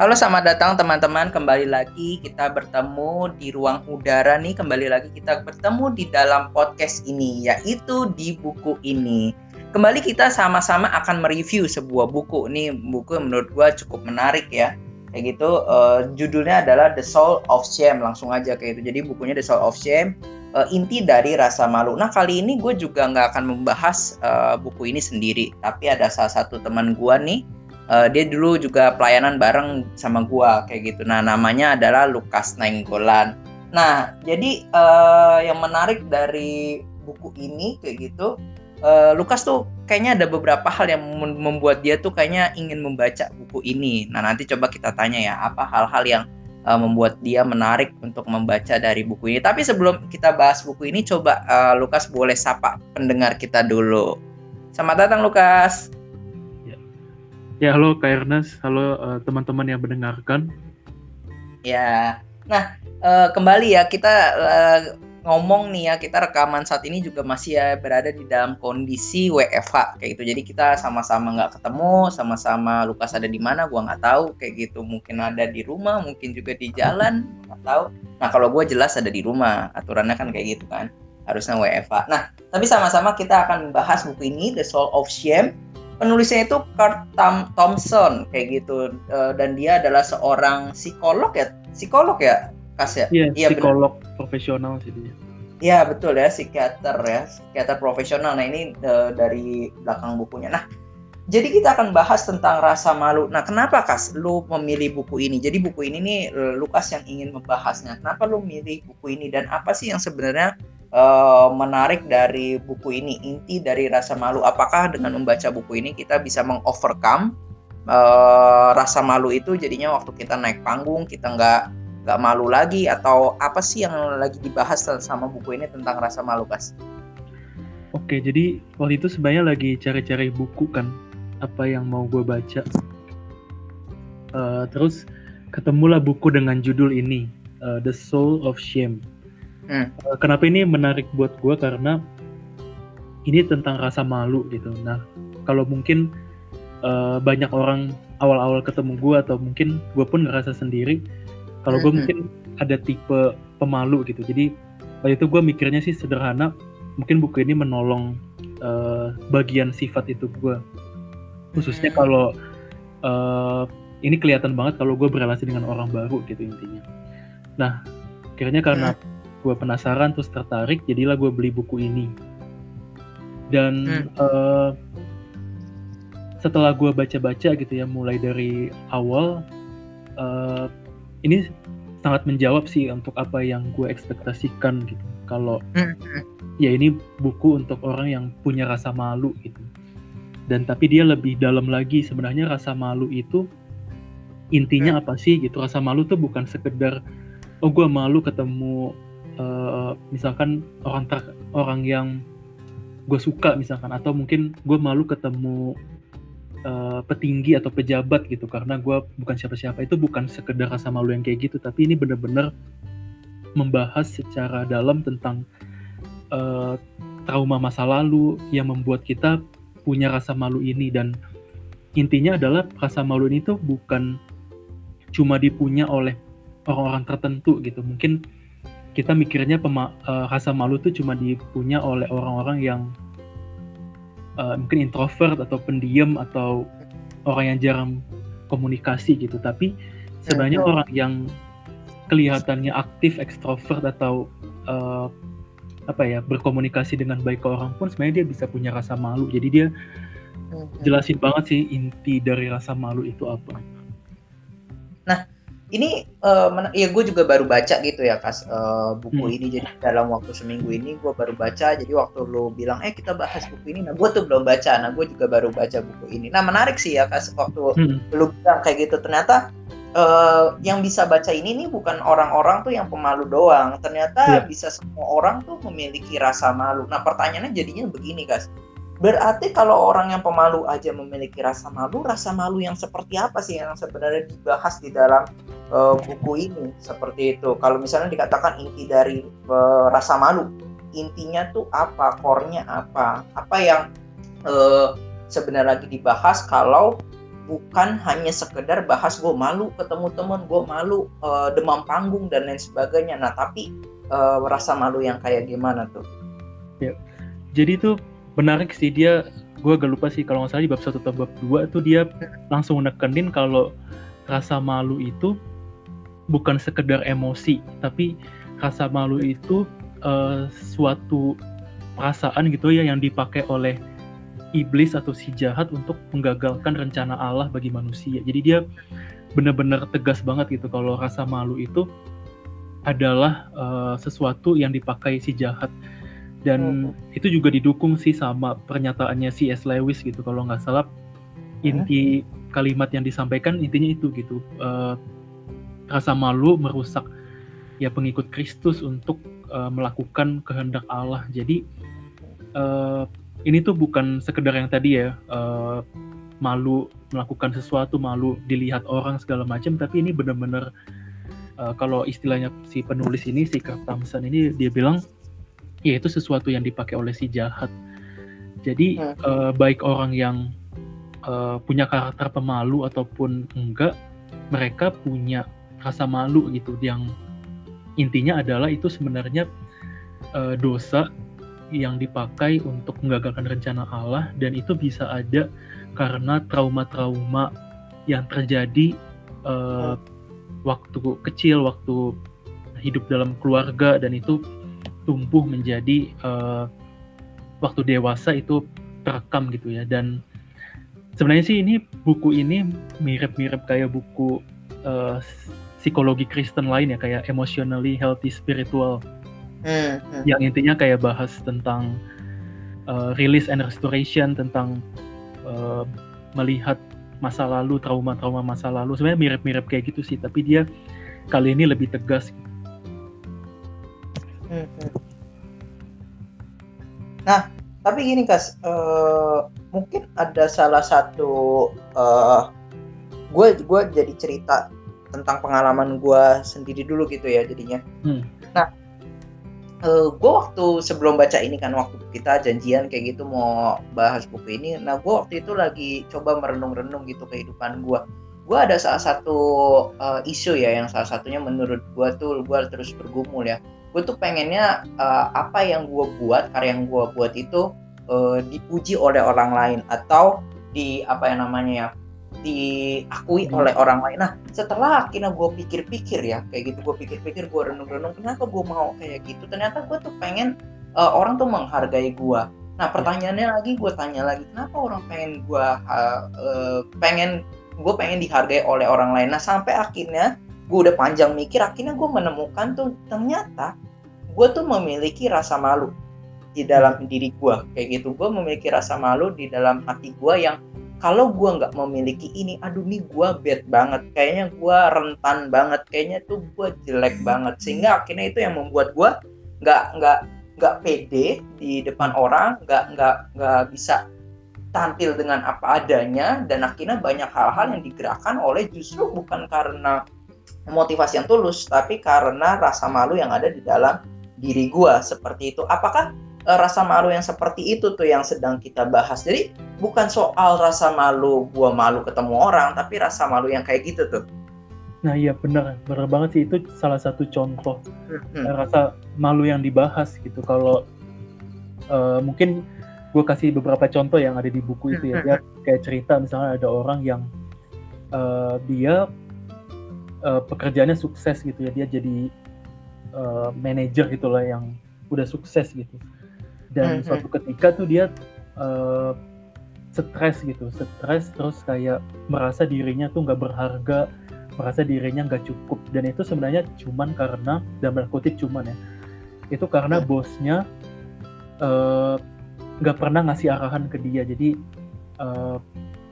Halo, selamat datang teman-teman. Kembali lagi kita bertemu di ruang udara nih. Kembali lagi kita bertemu di dalam podcast ini, yaitu di buku ini. Kembali kita sama-sama akan mereview sebuah buku. Ini buku yang menurut gue cukup menarik ya. Kayak gitu, uh, judulnya adalah The Soul of Shame. Langsung aja kayak itu. Jadi bukunya The Soul of Shame, uh, inti dari rasa malu. Nah kali ini gue juga nggak akan membahas uh, buku ini sendiri. Tapi ada salah satu teman gue nih, uh, dia dulu juga pelayanan bareng sama gua kayak gitu. Nah, namanya adalah Lukas Nainggolan. Nah, jadi uh, yang menarik dari buku ini kayak gitu, uh, Lukas tuh kayaknya ada beberapa hal yang membuat dia tuh kayaknya ingin membaca buku ini. Nah, nanti coba kita tanya ya, apa hal-hal yang membuat dia menarik untuk membaca dari buku ini. Tapi sebelum kita bahas buku ini, coba uh, Lukas boleh sapa pendengar kita dulu. Selamat datang Lukas. Ya, halo Kak Ernest, halo uh, teman-teman yang mendengarkan. Ya, nah uh, kembali ya kita uh, ngomong nih ya kita rekaman saat ini juga masih ya berada di dalam kondisi WFH kayak gitu. Jadi kita sama-sama nggak ketemu, sama-sama Lukas ada di mana, gua nggak tahu kayak gitu. Mungkin ada di rumah, mungkin juga di jalan, nggak tahu. Nah kalau gue jelas ada di rumah, aturannya kan kayak gitu kan, harusnya WFH. Nah tapi sama-sama kita akan membahas buku ini The Soul of Shame penulisnya itu Kurt Thompson kayak gitu uh, dan dia adalah seorang psikolog ya psikolog ya kas ya iya ya, psikolog bener. profesional sih dia Iya betul ya psikiater ya psikiater profesional nah ini uh, dari belakang bukunya nah jadi kita akan bahas tentang rasa malu. Nah, kenapa Kas lu memilih buku ini? Jadi buku ini nih Lukas yang ingin membahasnya. Kenapa lu milih buku ini dan apa sih yang sebenarnya uh, menarik dari buku ini inti dari rasa malu. Apakah dengan membaca buku ini kita bisa mengovercome uh, rasa malu itu? Jadinya waktu kita naik panggung kita nggak nggak malu lagi? Atau apa sih yang lagi dibahas sama buku ini tentang rasa malu kas? Oke jadi waktu itu sebenarnya lagi cari-cari buku kan apa yang mau gue baca. Uh, terus ketemulah buku dengan judul ini uh, The Soul of Shame Hmm. Eh, kenapa ini menarik buat gue karena ini tentang rasa malu gitu. Nah, kalau mungkin uh, banyak orang awal-awal ketemu gue atau mungkin gue pun ngerasa sendiri, kalau gue hmm. mungkin ada tipe pemalu gitu. Jadi waktu itu gue mikirnya sih sederhana, mungkin buku ini menolong uh, bagian sifat itu gue. Khususnya hmm. kalau uh, ini kelihatan banget kalau gue berrelasi dengan orang baru gitu intinya. Nah, akhirnya karena hmm gue penasaran terus tertarik jadilah gue beli buku ini dan hmm. uh, setelah gue baca-baca gitu ya mulai dari awal uh, ini sangat menjawab sih untuk apa yang gue ekspektasikan gitu kalau hmm. ya ini buku untuk orang yang punya rasa malu gitu dan tapi dia lebih dalam lagi sebenarnya rasa malu itu intinya hmm. apa sih gitu rasa malu tuh bukan sekedar oh gue malu ketemu uh, misalkan orang ter orang yang gue suka misalkan atau mungkin gue malu ketemu uh, petinggi atau pejabat gitu karena gue bukan siapa-siapa itu bukan sekedar rasa malu yang kayak gitu tapi ini benar-benar membahas secara dalam tentang uh, trauma masa lalu yang membuat kita punya rasa malu ini. Dan intinya adalah rasa malu ini tuh bukan cuma dipunya oleh orang-orang tertentu gitu. Mungkin kita mikirnya pema, uh, rasa malu tuh cuma dipunya oleh orang-orang yang uh, mungkin introvert atau pendiam atau orang yang jarang komunikasi gitu. Tapi sebenarnya orang yang kelihatannya aktif ekstrovert atau uh, apa ya berkomunikasi dengan baik ke orang pun sebenarnya dia bisa punya rasa malu. Jadi dia jelasin banget sih inti dari rasa malu itu apa. Nah ini uh, ya gue juga baru baca gitu ya kas uh, buku hmm. ini. Jadi dalam waktu seminggu ini gue baru baca. Jadi waktu lo bilang eh kita bahas buku ini. Nah gue tuh belum baca. Nah gue juga baru baca buku ini. Nah menarik sih ya kas waktu hmm. lo bilang kayak gitu. Ternyata uh, yang bisa baca ini nih bukan orang-orang tuh yang pemalu doang. Ternyata yeah. bisa semua orang tuh memiliki rasa malu. Nah pertanyaannya jadinya begini kas Berarti kalau orang yang pemalu aja memiliki rasa malu, rasa malu yang seperti apa sih yang sebenarnya dibahas di dalam uh, buku ini? Seperti itu. Kalau misalnya dikatakan inti dari uh, rasa malu, intinya tuh apa? Core-nya apa? Apa yang uh, sebenarnya lagi dibahas kalau bukan hanya sekedar bahas gue malu ketemu temen gue malu uh, demam panggung dan lain sebagainya nah tapi uh, rasa malu yang kayak gimana tuh ya jadi tuh menarik sih dia gue gak lupa sih kalau nggak salah di bab satu atau bab dua tuh dia langsung nekenin kalau rasa malu itu bukan sekedar emosi tapi rasa malu itu uh, suatu perasaan gitu ya yang dipakai oleh iblis atau si jahat untuk menggagalkan rencana Allah bagi manusia. Jadi dia benar-benar tegas banget gitu kalau rasa malu itu adalah uh, sesuatu yang dipakai si jahat dan hmm. itu juga didukung sih sama pernyataannya si S. Lewis gitu kalau nggak salah inti kalimat yang disampaikan intinya itu gitu uh, rasa malu merusak ya pengikut Kristus untuk uh, melakukan kehendak Allah jadi uh, ini tuh bukan sekedar yang tadi ya uh, malu melakukan sesuatu malu dilihat orang segala macam tapi ini benar-benar uh, kalau istilahnya si penulis ini si Kurt Thompson ini dia bilang ya itu sesuatu yang dipakai oleh si jahat. Jadi hmm. uh, baik orang yang uh, punya karakter pemalu ataupun enggak mereka punya rasa malu gitu. Yang intinya adalah itu sebenarnya uh, dosa yang dipakai untuk menggagalkan rencana Allah dan itu bisa ada karena trauma-trauma yang terjadi uh, waktu kecil, waktu hidup dalam keluarga dan itu tumbuh menjadi uh, waktu dewasa itu terekam gitu ya dan sebenarnya sih ini buku ini mirip-mirip kayak buku uh, psikologi Kristen lain ya kayak emotionally healthy spiritual hmm, hmm. yang intinya kayak bahas tentang uh, release and restoration tentang uh, melihat masa lalu trauma-trauma masa lalu sebenarnya mirip-mirip kayak gitu sih tapi dia kali ini lebih tegas hmm, hmm. Nah tapi gini kas uh, mungkin ada salah satu uh, gue jadi cerita tentang pengalaman gue sendiri dulu gitu ya jadinya. Hmm. nah uh, eh, gue waktu sebelum baca ini kan waktu kita janjian kayak gitu mau bahas buku ini nah gue waktu itu lagi coba merenung-renung gitu kehidupan gue gue ada salah satu uh, isu ya yang salah satunya menurut gue tuh gue terus bergumul ya gue tuh pengennya uh, apa yang gue buat karya yang gue buat itu uh, dipuji oleh orang lain atau di apa yang namanya ya diakui hmm. oleh orang lain. Nah, setelah akhirnya gue pikir-pikir ya, kayak gitu gue pikir-pikir, gue renung-renung, kenapa gue mau kayak gitu? Ternyata gue tuh pengen uh, orang tuh menghargai gue. Nah, ya. pertanyaannya lagi gue tanya lagi, kenapa orang pengen gue uh, uh, pengen gue pengen dihargai oleh orang lain? Nah, sampai akhirnya gue udah panjang mikir, akhirnya gue menemukan tuh ternyata gue tuh memiliki rasa malu di dalam diri gue kayak gitu gue memiliki rasa malu di dalam hati gue yang kalau gue nggak memiliki ini aduh nih gue bad banget. Kayaknya gue rentan banget. Kayaknya tuh gue jelek banget. Sehingga akhirnya itu yang membuat gue nggak nggak nggak pede di depan orang nggak nggak nggak bisa tampil dengan apa adanya. Dan akhirnya banyak hal-hal yang digerakkan oleh justru bukan karena motivasi yang tulus tapi karena rasa malu yang ada di dalam diri gue seperti itu apakah uh, rasa malu yang seperti itu tuh yang sedang kita bahas. Jadi bukan soal rasa malu gua malu ketemu orang, tapi rasa malu yang kayak gitu tuh. Nah iya bener, bener banget sih itu salah satu contoh hmm. rasa malu yang dibahas gitu. Kalau uh, mungkin gue kasih beberapa contoh yang ada di buku itu ya, dia kayak cerita misalnya ada orang yang uh, dia uh, pekerjaannya sukses gitu ya, dia jadi uh, manajer gitulah yang udah sukses gitu. Dan mm -hmm. suatu ketika tuh dia uh, stres gitu. Stres terus kayak merasa dirinya tuh nggak berharga merasa dirinya nggak cukup. Dan itu sebenarnya cuman karena dan berkutip cuman ya itu karena mm. bosnya eh, nggak uh, pernah ngasih arahan ke dia. Jadi uh,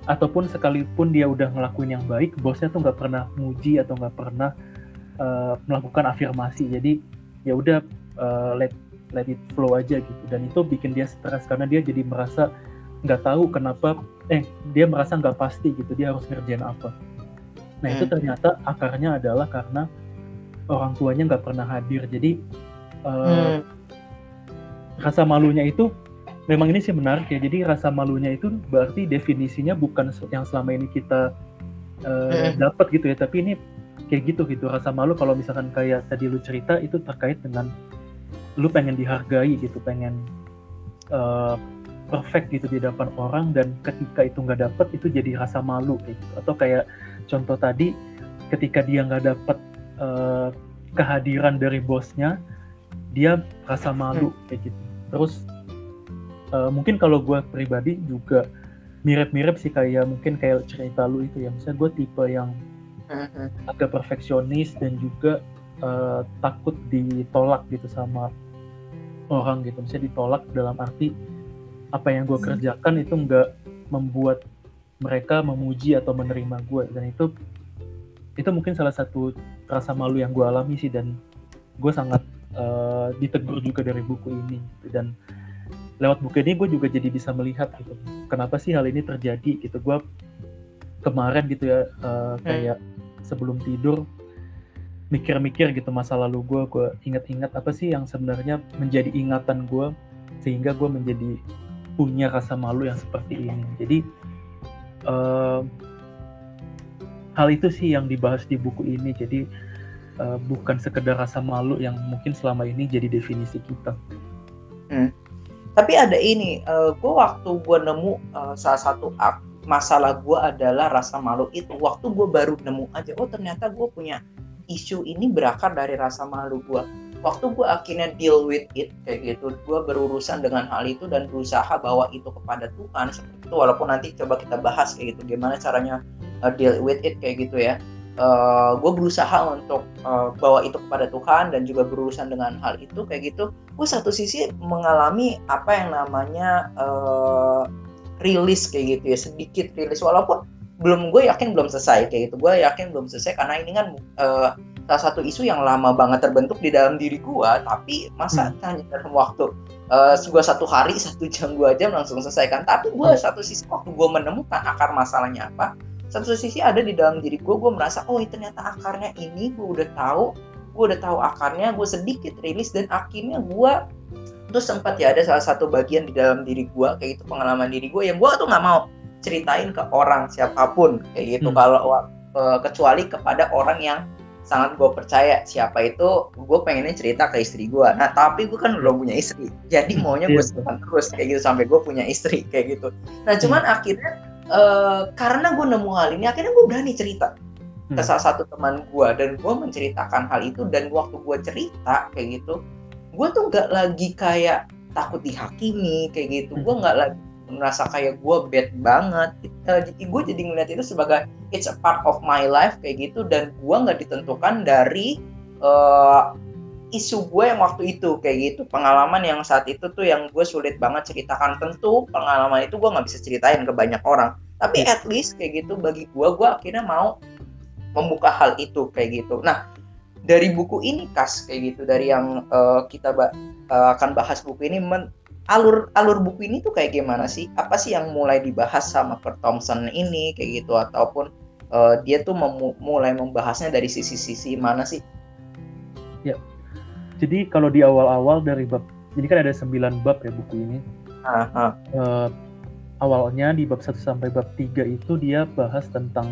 ataupun sekalipun dia udah ngelakuin yang baik bosnya tuh nggak pernah muji atau nggak pernah uh, melakukan afirmasi jadi ya udah uh, let let it flow aja gitu dan itu bikin dia stres karena dia jadi merasa nggak tahu kenapa eh dia merasa nggak pasti gitu dia harus ngerjain apa nah hmm. itu ternyata akarnya adalah karena orang tuanya nggak pernah hadir jadi uh, hmm. rasa malunya itu memang ini sih menarik ya. Jadi rasa malunya itu berarti definisinya bukan yang selama ini kita uh, mm. dapat gitu ya, tapi ini kayak gitu gitu. Rasa malu kalau misalkan kayak tadi lu cerita itu terkait dengan lu pengen dihargai gitu, pengen uh, perfect gitu di depan orang dan ketika itu nggak dapet itu jadi rasa malu kayak gitu. Atau kayak contoh tadi ketika dia nggak dapet uh, kehadiran dari bosnya, dia rasa malu mm. kayak gitu. Terus uh, mungkin kalau gue pribadi juga mirip-mirip sih kayak mungkin kayak cerita lu itu ya misalnya gue tipe yang uh-huh. agak perfeksionis dan juga uh, takut ditolak gitu sama orang gitu misalnya ditolak dalam arti apa yang gue hmm. kerjakan itu enggak membuat mereka memuji atau menerima gue dan itu itu mungkin salah satu rasa malu yang gue alami sih dan gue sangat uh, ditegur juga dari buku ini gitu. dan lewat buku ini gue juga jadi bisa melihat gitu kenapa sih hal ini terjadi gitu. Gue kemarin gitu ya uh, kayak sebelum tidur mikir-mikir gitu masa lalu gue gue ingat-ingat apa sih yang sebenarnya menjadi ingatan gue sehingga gue menjadi punya rasa malu yang seperti ini. Jadi uh, hal itu sih yang dibahas di buku ini. Jadi uh, bukan sekedar rasa malu yang mungkin selama ini jadi definisi kita. Hmm tapi ada ini uh, eh, gue waktu gue nemu uh, salah satu ak masalah gue adalah rasa malu itu. Waktu gue baru nemu aja oh ternyata gue punya isu ini berakar dari rasa malu gue waktu gue akhirnya deal with it kayak gitu gue berurusan dengan hal itu dan berusaha bawa itu kepada Tuhan seperti itu. Walaupun nanti coba kita bahas kayak gitu gimana caranya uh, deal with it kayak gitu ya uh, eh, gue berusaha untuk uh, bawa itu kepada Tuhan dan juga berurusan dengan hal itu kayak gitu gue satu sisi mengalami apa yang namanya uh, rilis kayak gitu ya sedikit rilis walaupun belum gue yakin belum selesai kayak gitu gue yakin belum selesai karena ini kan uh, salah satu isu yang lama banget terbentuk di dalam diri gue tapi masa hmm. hanya dalam waktu uh, gue satu hari satu jam dua jam langsung selesaikan tapi gue hmm. satu sisi waktu gue menemukan akar masalahnya apa satu sisi ada di dalam diri gue gue merasa oh ternyata akarnya ini gue udah tahu gue udah tahu akarnya gue sedikit rilis dan akhirnya gue tuh sempat ya ada salah satu bagian di dalam diri gue kayak itu pengalaman diri gue yang gue tuh nggak mau ceritain ke orang siapa pun kayak gitu hmm. kalau uh, kecuali kepada orang yang sangat gue percaya siapa itu gue pengennya cerita ke istri gue nah tapi gue kan belum punya istri jadi hmm, maunya gue iya, simpan terus kayak gitu sampai gue punya istri kayak gitu nah cuman hmm. akhirnya uh, karena gue nemu hal ini akhirnya gue berani cerita hmm. ke salah satu teman gue dan gue menceritakan hal itu dan waktu gue cerita kayak gitu gue tuh nggak lagi kayak takut dihakimi kayak gitu hmm. gue nggak lagi merasa kayak gue bad banget uh, jadi gue jadi ngeliat itu sebagai it's a part of my life kayak gitu dan gue nggak ditentukan dari uh, isu gue yang waktu itu kayak gitu. Pengalaman yang saat itu tuh yang gue sulit banget ceritakan. Tentu pengalaman itu gue nggak bisa ceritain ke banyak orang. Tapi at least kayak gitu bagi gue gue akhirnya mau membuka hal itu kayak gitu. Nah dari buku ini kas kayak gitu dari yang uh, kita ba uh, akan bahas buku ini men alur alur buku ini tuh kayak gimana sih? Apa sih yang mulai dibahas sama Kurt Thompson ini kayak gitu? Ataupun uh, dia tuh mulai membahasnya dari sisi-sisi mana sih? Ya jadi kalau di awal-awal dari bab, jadi kan ada 9 bab ya buku ini. Aha. Uh, awalnya di bab 1 sampai bab 3 itu dia bahas tentang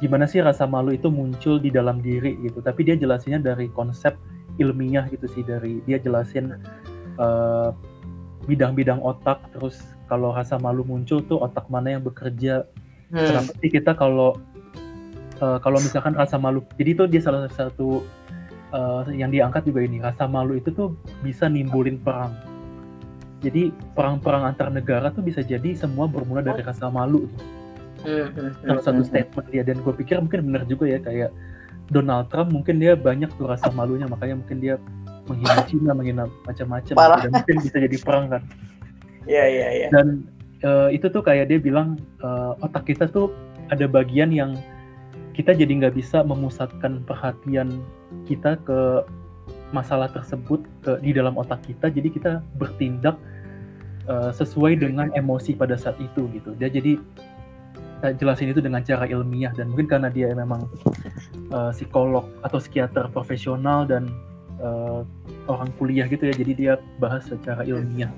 gimana sih rasa malu itu muncul di dalam diri gitu. Tapi dia jelasinnya dari konsep ilmiah gitu sih dari dia jelasin eh, bidang-bidang otak terus kalau rasa malu muncul tuh otak mana yang bekerja. Hmm. Kenapa sih kita kalau uh, kalau misalkan rasa malu jadi itu dia salah satu uh, yang diangkat juga ini rasa malu itu tuh bisa nimbulin perang. Jadi perang-perang antar negara tuh bisa jadi semua bermula dari rasa malu. Hmm, Salah satu hmm, hmm. statement dia dan gue pikir mungkin benar juga ya kayak Donald Trump mungkin dia banyak tuh rasa malunya makanya mungkin dia menghina Cina, menghina macam-macam dan mungkin bisa jadi perang kan. Iya iya iya. Dan uh, itu tuh kayak dia bilang uh, otak kita tuh ada bagian yang kita jadi nggak bisa memusatkan perhatian kita ke masalah tersebut ke di dalam otak kita. Jadi kita bertindak uh, sesuai dengan emosi pada saat itu gitu. Dia jadi saya jelasin itu dengan cara ilmiah. Dan mungkin karena dia memang uh, psikolog atau psikiater profesional dan uh, orang kuliah gitu ya jadi dia bahas secara ilmiah.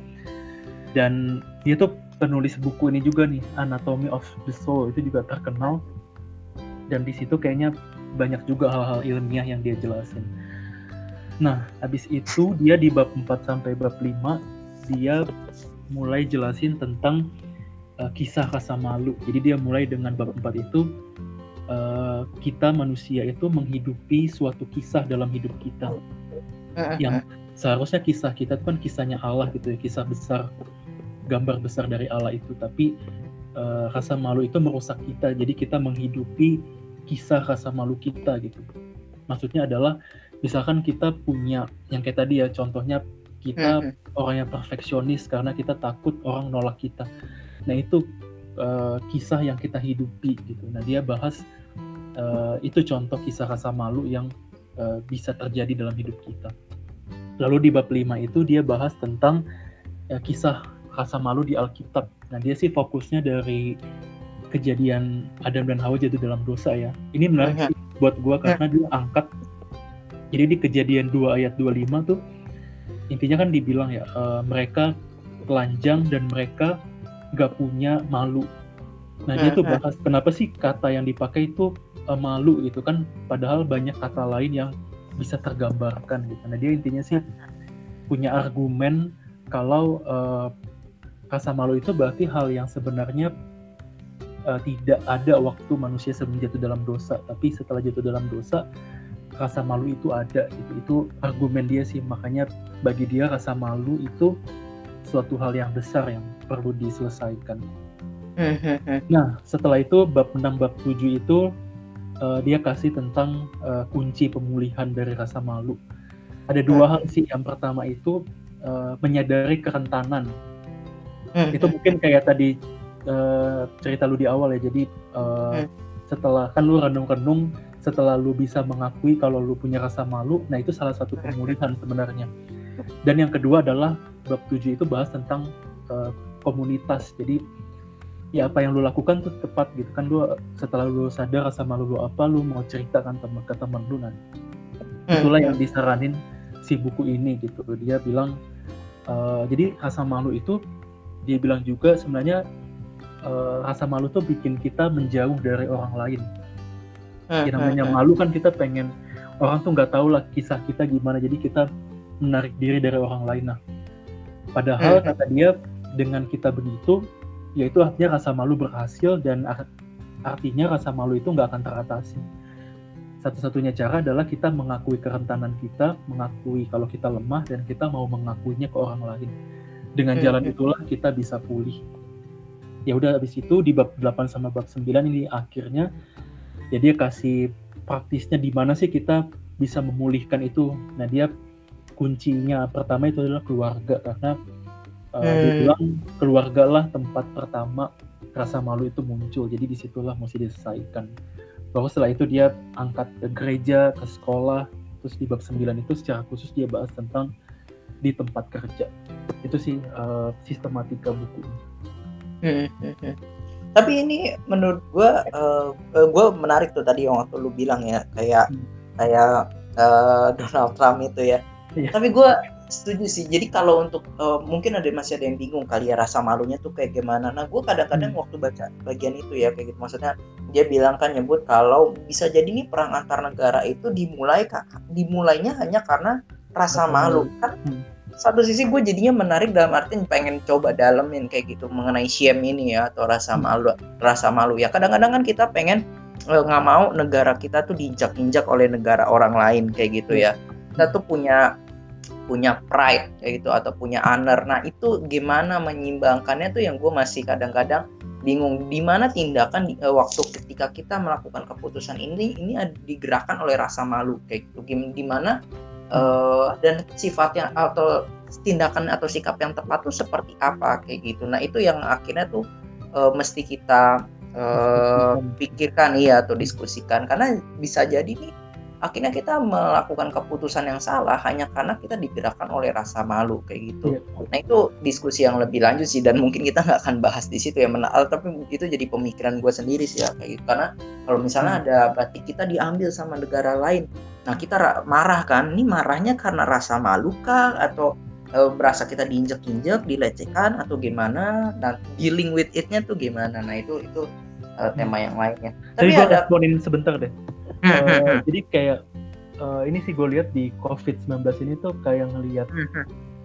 Dan dia tuh penulis buku ini juga nih Anatomy of the Soul. Itu juga terkenal dan di situ kayaknya banyak juga hal-hal ilmiah yang dia jelasin. Nah, habis itu dia di bab 4 sampai bab 5 dia mulai jelasin tentang uh, kisah rasa malu. Jadi dia mulai dengan bab 4 itu uh, kita manusia itu menghidupi suatu kisah dalam hidup kita. Yang seharusnya kisah kita itu kan kisahnya Allah gitu ya, kisah besar gambar besar dari Allah itu tapi uh, rasa malu itu merusak kita. Jadi kita menghidupi kisah rasa malu kita gitu. Maksudnya adalah misalkan kita punya yang kayak tadi ya contohnya kita mm-hmm. orang yang perfeksionis karena kita takut orang nolak kita. Nah itu uh, kisah yang kita hidupi gitu. Nah dia bahas uh, itu contoh kisah rasa malu yang uh, bisa terjadi dalam hidup kita. Lalu di bab 5 itu dia bahas tentang uh, kisah rasa malu di Alkitab. Nah dia sih fokusnya dari kejadian Adam dan Hawa jatuh dalam dosa ya. Ini menarik sih buat gua karena dia angkat. Jadi di kejadian 2 ayat 25 tuh intinya kan dibilang ya uh, mereka telanjang dan mereka gak punya malu. Nah dia tuh bahas kenapa sih kata yang dipakai itu uh, malu gitu kan padahal banyak kata lain yang bisa tergambarkan gitu. Nah dia intinya sih punya argumen kalau uh, rasa malu itu berarti hal yang sebenarnya uh, tidak ada waktu manusia sebelum jatuh dalam dosa, tapi setelah jatuh dalam dosa rasa malu itu ada gitu. Itu argumen dia sih, makanya bagi dia rasa malu itu suatu hal yang besar yang perlu diselesaikan. Nah, setelah itu bab 6 bab 7 itu uh, dia kasih tentang uh, kunci pemulihan dari rasa malu. Ada dua hal sih. Yang pertama itu uh, menyadari kerentanan hmm. itu mungkin kayak tadi uh, cerita lu di awal ya jadi uh, hmm. setelah kan lu renung-renung setelah lu bisa mengakui kalau lu punya rasa malu nah itu salah satu pemulihan sebenarnya dan yang kedua adalah bab 7 itu bahas tentang uh, komunitas jadi ya apa yang lu lakukan tuh tepat gitu kan lu setelah lu sadar rasa malu lu apa lu mau ceritakan temen ke temen lu nanti hmm. itulah yang disaranin si buku ini gitu dia bilang uh, jadi rasa malu itu dia bilang juga sebenarnya uh, rasa malu tuh bikin kita menjauh dari orang lain. Hmm, yang namanya hmm, malu kan kita pengen orang tuh nggak tahu lah kisah kita gimana, jadi kita menarik diri dari orang lain. Nah, padahal hmm. kata dia dengan kita begitu, yaitu artinya rasa malu berhasil dan artinya rasa malu itu nggak akan teratasi. Satu-satunya cara adalah kita mengakui kerentanan kita, mengakui kalau kita lemah dan kita mau mengakuinya ke orang lain dengan hmm, jalan hmm. itulah kita bisa pulih. Ya udah habis itu di bab 8 sama bab 9 ini akhirnya ya dia kasih praktisnya di mana sih kita bisa memulihkan itu. Nah dia kuncinya pertama itu adalah keluarga karena uh, hmm. dia bilang keluarga lah tempat pertama rasa malu itu muncul. Jadi di situlah mesti diselesaikan. Bahwa setelah itu dia angkat ke gereja ke sekolah. Terus di bab 9 itu secara khusus dia bahas tentang di tempat kerja itu sih uh, sistematika buku hmm, hmm, hmm. tapi ini menurut gue uh, gue menarik tuh tadi yang waktu lu bilang ya kayak hmm. kayak uh, Donald Trump itu ya yeah. tapi gue setuju sih jadi kalau untuk uh, mungkin ada masih ada yang bingung kali ya rasa malunya tuh kayak gimana nah gue kadang-kadang hmm. waktu baca bagian itu ya kayak gitu maksudnya dia bilang kan nyebut kalau bisa jadi nih perang antar negara itu dimulai dimulainya hanya karena rasa malu. Kan hmm. satu sisi gue jadinya menarik dalam arti pengen coba dalemin kayak gitu mengenai shame ini ya atau rasa hmm. malu rasa malu ya. Kadang-kadang kan kita pengen eh, nggak mau negara kita tuh diinjak-injak oleh negara orang lain kayak gitu ya. Kita tuh punya punya pride kayak gitu atau punya honor. Nah itu gimana menyimbangkannya tuh yang gue masih kadang-kadang bingung. Di mana tindakan uh, waktu ketika kita melakukan keputusan ini ini digerakkan oleh rasa malu kayak gitu. Gimana uh, dan sifatnya atau tindakan atau sikap yang tepat tuh seperti apa kayak gitu. Nah itu yang akhirnya tuh uh, mesti kita uh, pikirkan iya atau diskusikan karena bisa jadi nih akhirnya kita melakukan keputusan yang salah hanya karena kita digerakkan oleh rasa malu kayak gitu. Yeah. Nah itu diskusi yang lebih lanjut sih dan mungkin kita nggak akan bahas di situ ya menal tapi itu jadi pemikiran gue sendiri sih ya kayak gitu karena kalau misalnya hmm. ada berarti kita diambil sama negara lain, nah kita marah kan? Ini marahnya karena rasa malu kah atau uh, berasa kita diinjek-injek, dilecehkan atau gimana, dan dealing with it-nya tuh gimana. Nah itu itu uh, tema yang lainnya. Tapi, Tapi gue ada... responin sebentar deh. Uh, jadi kayak uh, ini sih gue lihat di COVID-19 ini tuh kayak ngelihat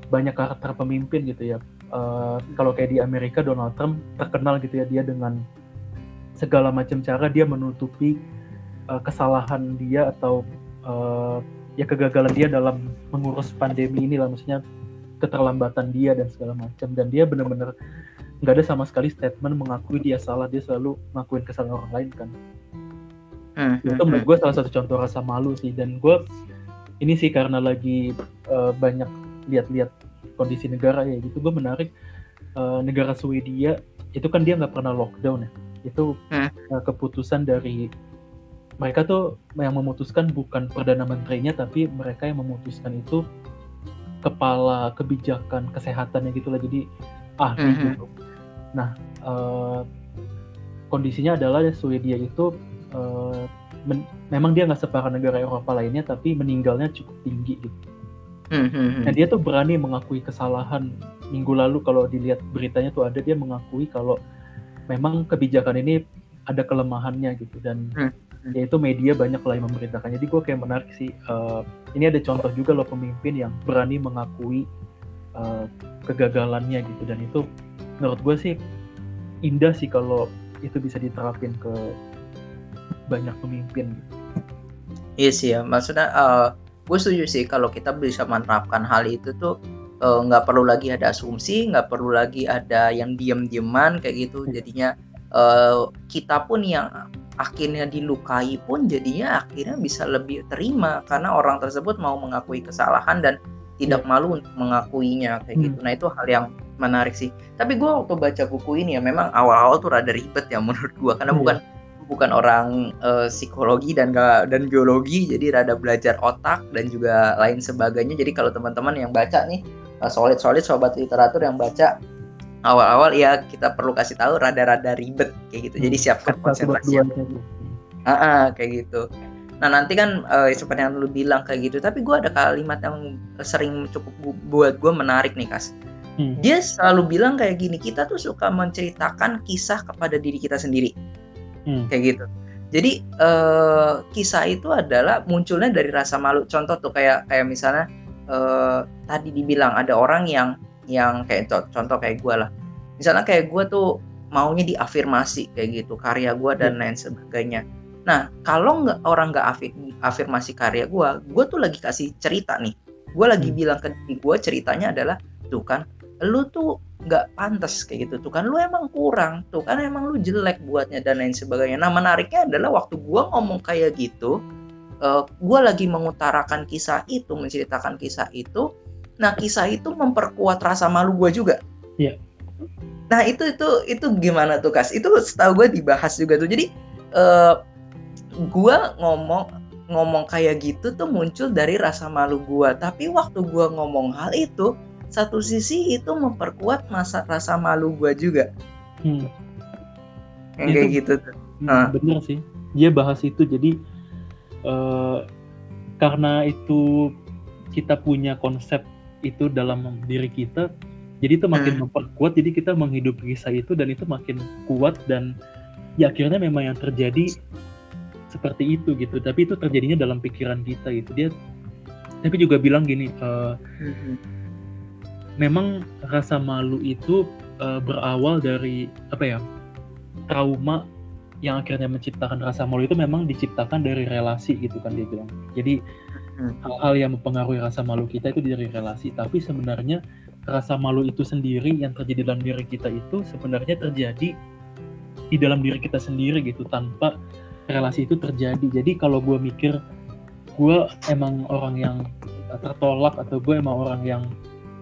banyak karakter pemimpin gitu ya. Uh, kalau kayak di Amerika Donald Trump terkenal gitu ya dia dengan segala macam cara dia menutupi uh, kesalahan dia atau uh, ya kegagalan dia dalam mengurus pandemi ini lah maksudnya keterlambatan dia dan segala macam. Dan dia benar-benar nggak ada sama sekali statement mengakui dia salah dia selalu ngakuin kesalahan orang lain kan hmm, itu hmm, menurut hmm. gue salah satu contoh rasa malu sih dan gue ini sih karena lagi uh, banyak lihat-lihat kondisi negara ya gitu gue menarik uh, negara Swedia itu kan dia nggak pernah lockdown ya itu uh, keputusan dari mereka tuh yang memutuskan bukan perdana menterinya tapi mereka yang memutuskan itu kepala kebijakan kesehatannya gitulah jadi ahli mm -hmm. gitu. Nah uh, kondisinya adalah Swedia itu uh, men memang dia nggak separah negara Eropa lainnya tapi meninggalnya cukup tinggi gitu. Mm -hmm. Nah dia tuh berani mengakui kesalahan minggu lalu kalau dilihat beritanya tuh ada dia mengakui kalau memang kebijakan ini ada kelemahannya gitu dan mm yaitu media banyak lah yang memberitakan jadi gue kayak menarik sih uh, ini ada contoh juga loh pemimpin yang berani mengakui uh, kegagalannya gitu dan itu menurut gue sih indah sih kalau itu bisa diterapin ke banyak pemimpin gitu. Iya sih ya, maksudnya uh, gue setuju sih kalau kita bisa menerapkan hal itu tuh nggak uh, perlu lagi ada asumsi, nggak perlu lagi ada yang diem-dieman kayak gitu. Jadinya uh, kita pun yang akhirnya dilukai pun jadinya akhirnya bisa lebih terima karena orang tersebut mau mengakui kesalahan dan tidak iya. malu untuk mengakuinya kayak hmm. gitu. Nah itu hal yang menarik sih. Tapi gue waktu baca buku ini ya memang awal-awal tuh rada ribet ya menurut gue karena hmm. bukan bukan orang uh, psikologi dan dan biologi jadi rada belajar otak dan juga lain sebagainya. Jadi kalau teman-teman yang baca nih uh, solid-solid sobat literatur yang baca awal-awal ya kita perlu kasih tahu rada-rada ribet kayak gitu. Jadi hmm. siapkan konsentrasi. Ah, ah, kayak gitu. Nah nanti kan uh, seperti yang lu bilang kayak gitu. Tapi gue ada kalimat yang sering cukup buat gue menarik nih kas. Hmm. Dia selalu bilang kayak gini. Kita tuh suka menceritakan kisah kepada diri kita sendiri. Hmm. Kayak gitu. Jadi uh, kisah itu adalah munculnya dari rasa malu. Contoh tuh kayak kayak misalnya uh, tadi dibilang ada orang yang yang kayak contoh kayak gue lah misalnya kayak gue tuh maunya diafirmasi kayak gitu karya gue dan hmm. lain sebagainya nah kalau nggak orang nggak afirmasi karya gue gue tuh lagi kasih cerita nih gue lagi hmm. bilang ke diri gue ceritanya adalah tuh kan lu tuh nggak pantas kayak gitu tuh kan lu emang kurang tuh kan emang lu jelek buatnya dan lain sebagainya nah menariknya adalah waktu gue ngomong kayak gitu uh, gue lagi mengutarakan kisah itu menceritakan kisah itu Nah kisah itu memperkuat rasa malu gue juga. Iya. Nah itu itu itu gimana tuh kas? Itu setahu gue dibahas juga tuh. Jadi uh, gue ngomong ngomong kayak gitu tuh muncul dari rasa malu gue. Tapi waktu gue ngomong hal itu, satu sisi itu memperkuat masa rasa malu gue juga. Hmm. Yang itu, kayak gitu tuh. Nah. Bener sih. Dia bahas itu jadi uh, karena itu kita punya konsep itu dalam diri kita jadi itu makin hmm. memperkuat jadi kita menghidupi kisah itu dan itu makin kuat dan ya akhirnya memang yang terjadi seperti itu gitu tapi itu terjadinya dalam pikiran kita gitu dia tapi juga bilang gini uh, hmm. Memang rasa malu itu uh, berawal dari apa ya trauma yang akhirnya menciptakan rasa malu itu memang diciptakan dari relasi gitu kan dia bilang. Jadi Hmm. hal-hal yang mempengaruhi rasa malu kita itu dari relasi. Tapi sebenarnya rasa malu itu sendiri yang terjadi dalam diri kita itu sebenarnya terjadi di dalam diri kita sendiri gitu tanpa relasi itu terjadi. Jadi kalau gue mikir gue emang orang yang tertolak atau gue emang orang yang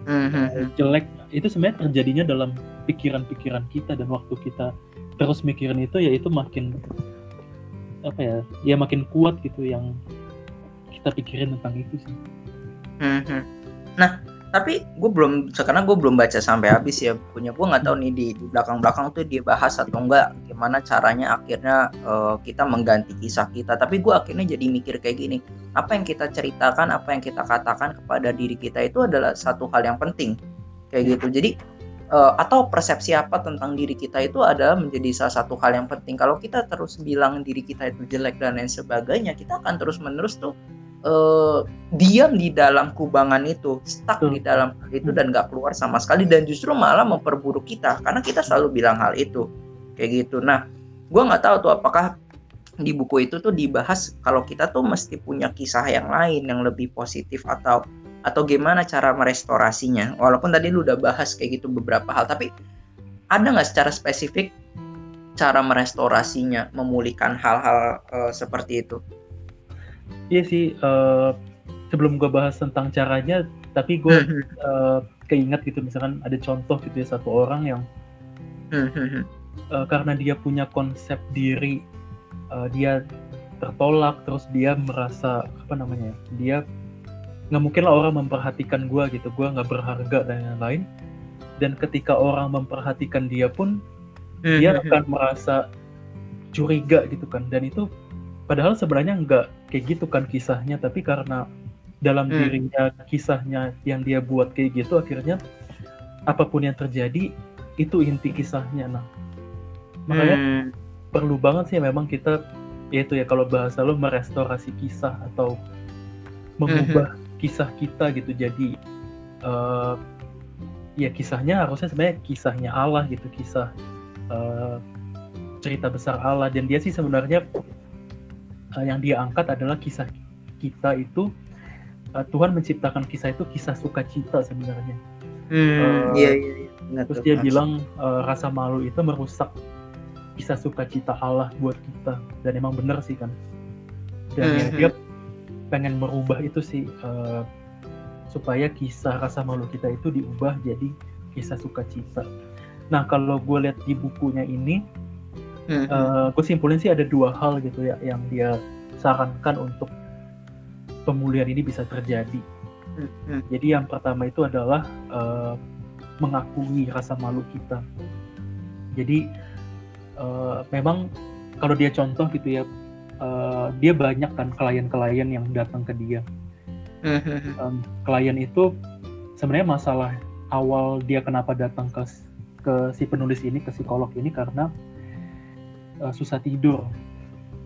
mm-hmm. jelek itu sebenarnya terjadinya dalam pikiran-pikiran kita dan waktu kita terus mikirin itu ya itu makin apa ya ya makin kuat gitu yang kita pikirin tentang itu sih. Hmm, hmm. Nah, tapi gue belum sekarang gue belum baca sampai habis ya punya gue nggak tahu nih di, di belakang belakang tuh dia bahas atau enggak gimana caranya akhirnya uh, kita mengganti kisah kita. Tapi gue akhirnya jadi mikir kayak gini apa yang kita ceritakan apa yang kita katakan kepada diri kita itu adalah satu hal yang penting kayak hmm. gitu. Jadi uh, atau persepsi apa tentang diri kita itu adalah menjadi salah satu hal yang penting. Kalau kita terus bilang diri kita itu jelek dan lain sebagainya kita akan terus menerus tuh uh, diam di dalam kubangan itu, stuck di dalam hal itu dan nggak keluar sama sekali dan justru malah memperburuk kita karena kita selalu bilang hal itu kayak gitu. Nah, gue nggak tahu tuh apakah di buku itu tuh dibahas kalau kita tuh mesti punya kisah yang lain yang lebih positif atau atau gimana cara merestorasinya. Walaupun tadi lu udah bahas kayak gitu beberapa hal, tapi ada nggak secara spesifik cara merestorasinya, memulihkan hal-hal uh, seperti itu? Iya sih, uh, sebelum gue bahas tentang caranya, tapi gue uh, keinget gitu misalkan ada contoh gitu ya satu orang yang uh, karena dia punya konsep diri, uh, dia tertolak, terus dia merasa apa namanya, dia nggak mungkin lah orang memperhatikan gue gitu, gue nggak berharga dan lain-lain. Dan ketika orang memperhatikan dia pun, dia akan merasa curiga gitu kan, dan itu padahal sebenarnya nggak kayak gitu kan kisahnya tapi karena dalam hmm. dirinya kisahnya yang dia buat kayak gitu akhirnya apa pun yang terjadi itu inti kisahnya nah makanya hmm. perlu banget sih memang kita yaitu ya kalau bahasa lo merestorasi kisah atau mengubah hmm. kisah kita gitu jadi uh, ya kisahnya harusnya sebenarnya kisahnya Allah gitu kisah uh, cerita besar Allah dan dia sih sebenarnya uh, yang dia angkat adalah kisah kita itu uh, Tuhan menciptakan kisah itu kisah sukacita sebenarnya. Hmm, uh, iya, iya, iya. terus dia bilang uh, rasa malu itu merusak kisah sukacita Allah buat kita dan emang bener sih kan. Dan hmm, ya, dia pengen merubah itu sih uh, supaya kisah rasa malu kita itu diubah jadi kisah sukacita. Nah kalau gue lihat di bukunya ini hmm. uh, eh, gue simpulin sih ada dua hal gitu ya yang dia sarankan untuk pemulihan ini bisa terjadi. Hmm. Jadi yang pertama itu adalah uh, mengakui rasa malu kita. Jadi uh, memang kalau dia contoh gitu ya, uh, dia banyak kan klien-klien yang datang ke dia. Um, klien itu sebenarnya masalah awal dia kenapa datang ke ke si penulis ini ke psikolog ini karena uh, susah tidur.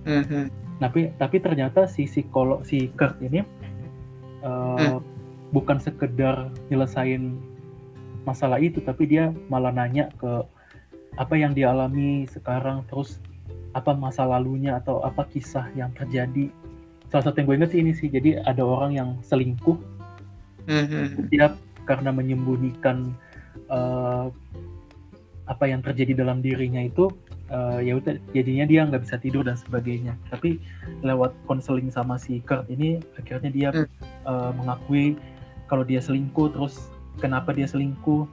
Mm-hmm. Tapi tapi ternyata si psikolog si Kurt ini uh, mm. bukan sekedar nyelesain masalah itu, tapi dia malah nanya ke apa yang dia alami sekarang, terus apa masa lalunya atau apa kisah yang terjadi. Salah satu yang gue inget sih ini sih, jadi ada orang yang selingkuh, mm-hmm. dia karena menyembunyikan uh, apa yang terjadi dalam dirinya itu uh, ya udah jadinya dia nggak bisa tidur dan sebagainya tapi lewat konseling sama si Kurt ini akhirnya dia hmm. uh, mengakui kalau dia selingkuh terus kenapa dia selingkuh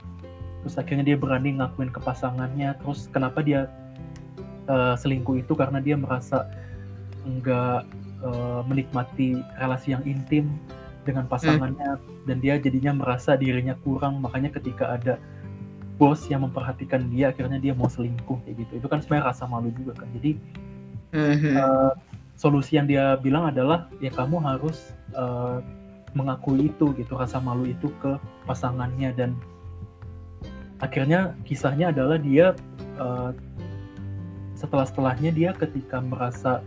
terus akhirnya dia berani ngakuin ke pasangannya terus kenapa dia uh, selingkuh itu karena dia merasa nggak uh, menikmati relasi yang intim dengan pasangannya hmm. dan dia jadinya merasa dirinya kurang makanya ketika ada bos yang memperhatikan dia akhirnya dia mau selingkuh kayak gitu. Itu kan sebenarnya rasa malu juga kan. Jadi mm-hmm. uh, solusi yang dia bilang adalah ya kamu harus uh, mengakui itu gitu. Rasa malu itu ke pasangannya dan akhirnya kisahnya adalah dia uh, setelah setelahnya dia ketika merasa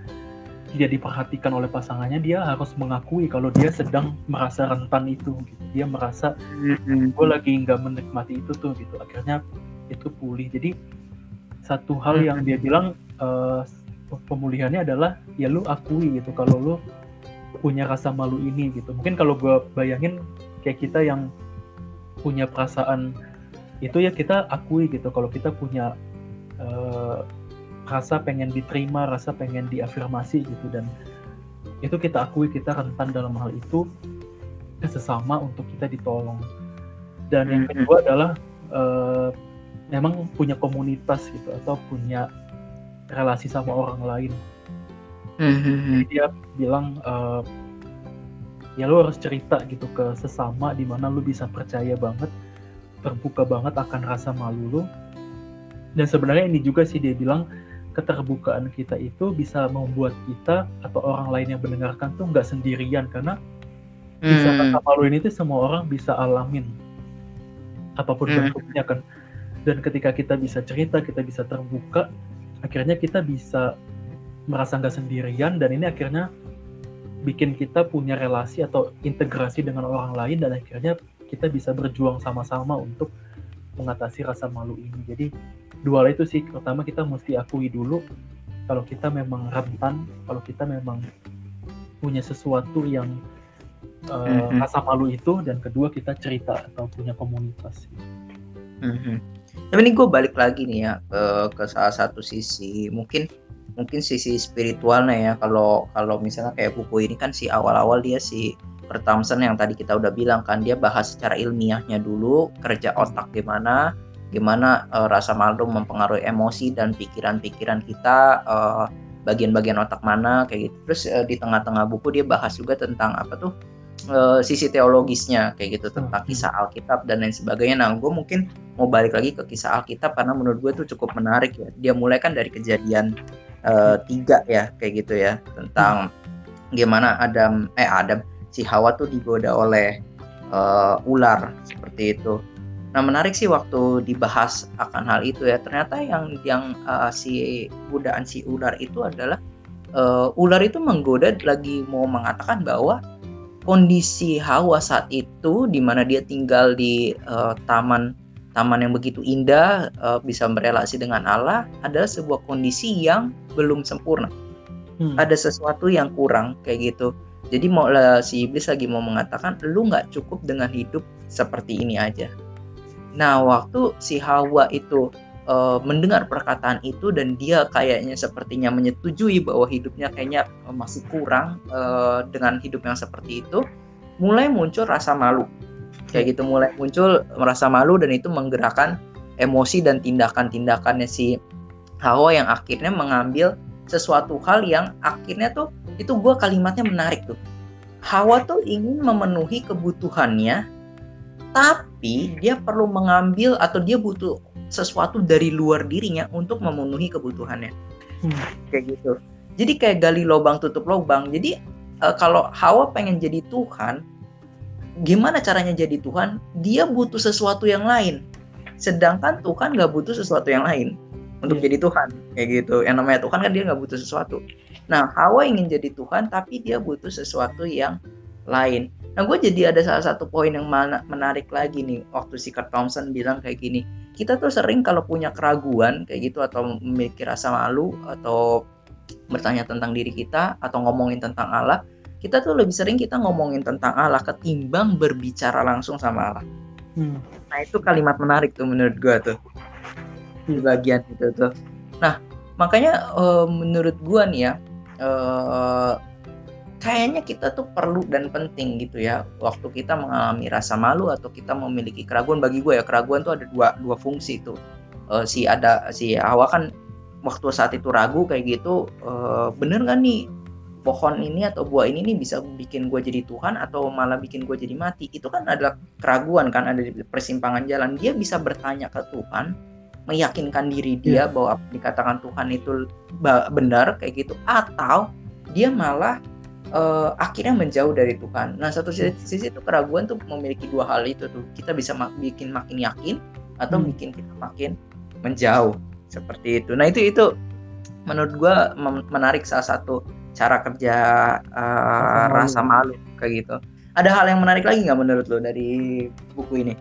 tidak diperhatikan oleh pasangannya dia harus mengakui kalau dia sedang merasa rentan itu gitu. dia merasa gue lagi nggak menikmati itu tuh gitu. Akhirnya itu pulih. Jadi satu hal yang dia bilang uh, pemulihannya adalah ya lu akui gitu kalau lu punya rasa malu ini gitu. Mungkin kalau gue bayangin kayak kita yang punya perasaan itu ya kita akui gitu kalau kita punya uh, rasa pengen diterima, rasa pengen diafirmasi gitu dan itu kita akui kita rentan dalam hal itu sesama untuk kita ditolong. Dan yang hmm. kedua adalah uh, memang punya komunitas gitu atau punya relasi sama orang lain. Hmm. Jadi dia bilang uh, ya lu harus cerita gitu ke sesama di mana lu bisa percaya banget terbuka banget akan rasa malu lu dan sebenarnya ini juga sih dia bilang keterbukaan kita itu bisa membuat kita atau orang lain yang mendengarkan tuh nggak sendirian karena bisa hmm. rasa malu ini tuh semua orang bisa alamin apa pun hmm. bentuknya kan dan ketika kita bisa cerita kita bisa terbuka akhirnya kita bisa merasa nggak sendirian dan ini akhirnya bikin kita punya relasi atau integrasi dengan orang lain dan akhirnya kita bisa berjuang sama-sama untuk mengatasi rasa malu ini. Jadi dua hal itu sih, pertama kita mesti akui dulu kalau kita memang rentan, kalau kita memang punya sesuatu yang uh, mm-hmm. rasa malu itu, dan kedua kita cerita atau punya komunitas. Mm-hmm. Tapi ini gue balik lagi nih ya ke, ke salah satu sisi, mungkin mungkin sisi spiritualnya ya kalau kalau misalnya kayak buku ini kan si awal-awal dia si Kurt yang tadi kita udah bilang kan dia bahas secara ilmiahnya dulu kerja otak gimana gimana uh, rasa malu mempengaruhi emosi dan pikiran-pikiran kita uh, bagian-bagian otak mana kayak gitu terus uh, di tengah-tengah buku dia bahas juga tentang apa tuh uh, sisi teologisnya kayak gitu tentang hmm. kisah Alkitab dan lain sebagainya nah gue mungkin mau balik lagi ke kisah Alkitab karena menurut gue tuh cukup menarik ya dia mulai kan dari kejadian uh, tiga ya kayak gitu ya tentang hmm. gimana Adam eh Adam si Hawa tuh digoda oleh uh, ular seperti itu. Nah menarik sih waktu dibahas akan hal itu ya ternyata yang yang uh, si godaan si ular itu adalah uh, ular itu menggoda lagi mau mengatakan bahwa kondisi Hawa saat itu di mana dia tinggal di uh, taman taman yang begitu indah uh, bisa berelasi dengan Allah adalah sebuah kondisi yang belum sempurna. Hmm. Ada sesuatu yang kurang kayak gitu. Jadi mau si iblis lagi mau mengatakan lu nggak cukup dengan hidup seperti ini aja. Nah waktu si Hawa itu uh, mendengar perkataan itu dan dia kayaknya sepertinya menyetujui bahwa hidupnya kayaknya masih kurang uh, dengan hidup yang seperti itu, mulai muncul rasa malu. Kayak gitu mulai muncul merasa malu dan itu menggerakkan emosi dan tindakan-tindakannya si Hawa yang akhirnya mengambil sesuatu hal yang akhirnya tuh itu gue kalimatnya menarik tuh. Hawa tuh ingin memenuhi kebutuhannya tapi dia perlu mengambil atau dia butuh sesuatu dari luar dirinya untuk memenuhi kebutuhannya hmm. kayak gitu jadi kayak gali lubang tutup lubang jadi uh, kalau Hawa pengen jadi Tuhan gimana caranya jadi Tuhan? Dia butuh sesuatu yang lain. Sedangkan Tuhan nggak butuh sesuatu yang lain untuk yeah. jadi Tuhan. Kayak gitu. Yang namanya Tuhan kan dia nggak butuh sesuatu. Nah, Hawa ingin jadi Tuhan, tapi dia butuh sesuatu yang lain. Nah, gue jadi ada salah satu poin yang menarik lagi nih. Waktu si Kurt Thompson bilang kayak gini, kita tuh sering kalau punya keraguan kayak gitu atau memiliki rasa malu atau bertanya tentang diri kita atau ngomongin tentang Allah, kita tuh lebih sering kita ngomongin tentang Allah ketimbang berbicara langsung sama Allah. Hmm. Nah itu kalimat menarik tuh menurut gue tuh di bagian itu tuh. Nah makanya uh, menurut gue nih ya uh, kayaknya kita tuh perlu dan penting gitu ya waktu kita mengalami rasa malu atau kita memiliki keraguan. Bagi gue ya keraguan tuh ada dua dua fungsi tuh. Uh, si ada si Hawa kan waktu saat itu ragu kayak gitu uh, bener gak nih pohon ini atau buah ini nih bisa bikin gue jadi Tuhan atau malah bikin gue jadi mati? Itu kan adalah keraguan kan ada di persimpangan jalan. Dia bisa bertanya ke Tuhan meyakinkan diri dia yeah. bahwa apa dikatakan Tuhan itu benar kayak gitu atau dia malah uh, akhirnya menjauh dari Tuhan. Nah satu sisi, sisi itu keraguan tuh memiliki dua hal itu tuh kita bisa mak bikin makin yakin atau hmm. bikin kita makin menjauh seperti itu. Nah itu itu menurut gue menarik salah satu cara kerja uh, rasa malu kayak gitu. Ada hal yang menarik lagi nggak menurut lo dari buku ini?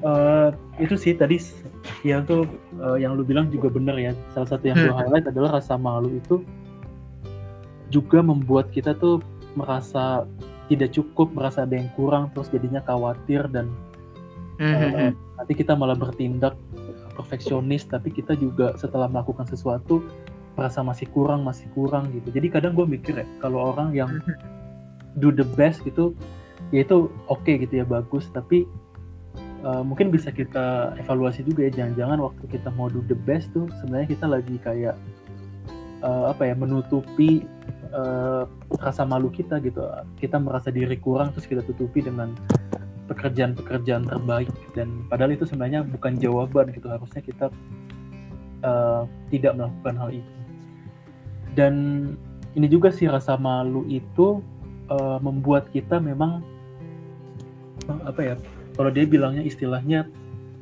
Uh, itu sih tadi yang tuh uh, yang lu bilang juga benar ya. Salah satu yang hmm. gue highlight adalah rasa malu itu juga membuat kita tuh merasa tidak cukup, merasa ada yang kurang, terus jadinya khawatir dan uh, nanti kita malah bertindak perfeksionis. Tapi kita juga setelah melakukan sesuatu merasa masih kurang masih kurang gitu. Jadi kadang gue mikir ya kalau orang yang do the best gitu ya itu oke okay gitu ya bagus. Tapi uh, mungkin bisa kita evaluasi juga ya jangan-jangan waktu kita mau do the best tuh sebenarnya kita lagi kayak uh, apa ya menutupi uh, rasa malu kita gitu. Kita merasa diri kurang terus kita tutupi dengan pekerjaan-pekerjaan terbaik. Dan padahal itu sebenarnya bukan jawaban gitu. Harusnya kita uh, tidak melakukan hal itu. Dan ini juga sih rasa malu itu uh, membuat kita memang uh, apa ya kalau dia bilangnya istilahnya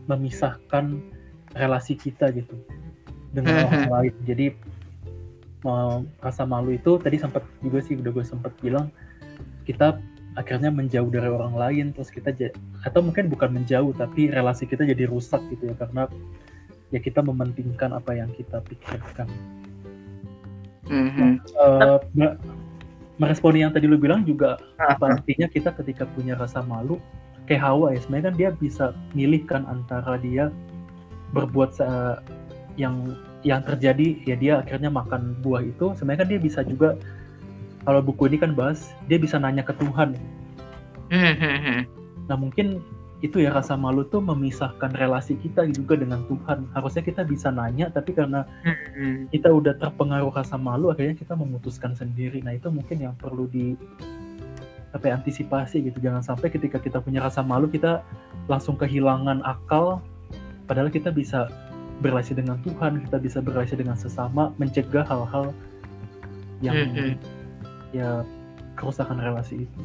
memisahkan relasi kita gitu dengan orang lain. Jadi uh, rasa malu itu tadi sempat juga sih udah gue sempat bilang kita akhirnya menjauh dari orang lain terus kita atau mungkin bukan menjauh tapi relasi kita jadi rusak gitu ya karena ya kita mementingkan apa yang kita pikirkan. Mm-hmm. Uh, meresponi yang tadi lu bilang juga apa artinya kita ketika punya rasa malu kayak Hawa ya sebenarnya kan dia bisa milihkan antara dia berbuat yang yang terjadi ya dia akhirnya makan buah itu. Sebenarnya kan dia bisa juga kalau buku ini kan bahas dia bisa nanya ke Tuhan. Hmm. nah mungkin itu ya rasa malu tuh memisahkan relasi kita juga dengan Tuhan. Harusnya kita bisa nanya tapi karena hmm. kita udah terpengaruh rasa malu akhirnya kita memutuskan sendiri. Nah itu mungkin yang perlu di apa ya, antisipasi gitu. Jangan sampai ketika kita punya rasa malu kita langsung kehilangan akal padahal kita bisa berrelasi dengan Tuhan, kita bisa berrelasi dengan sesama, mencegah hal-hal yang mm-hmm. ya kerusakan relasi itu.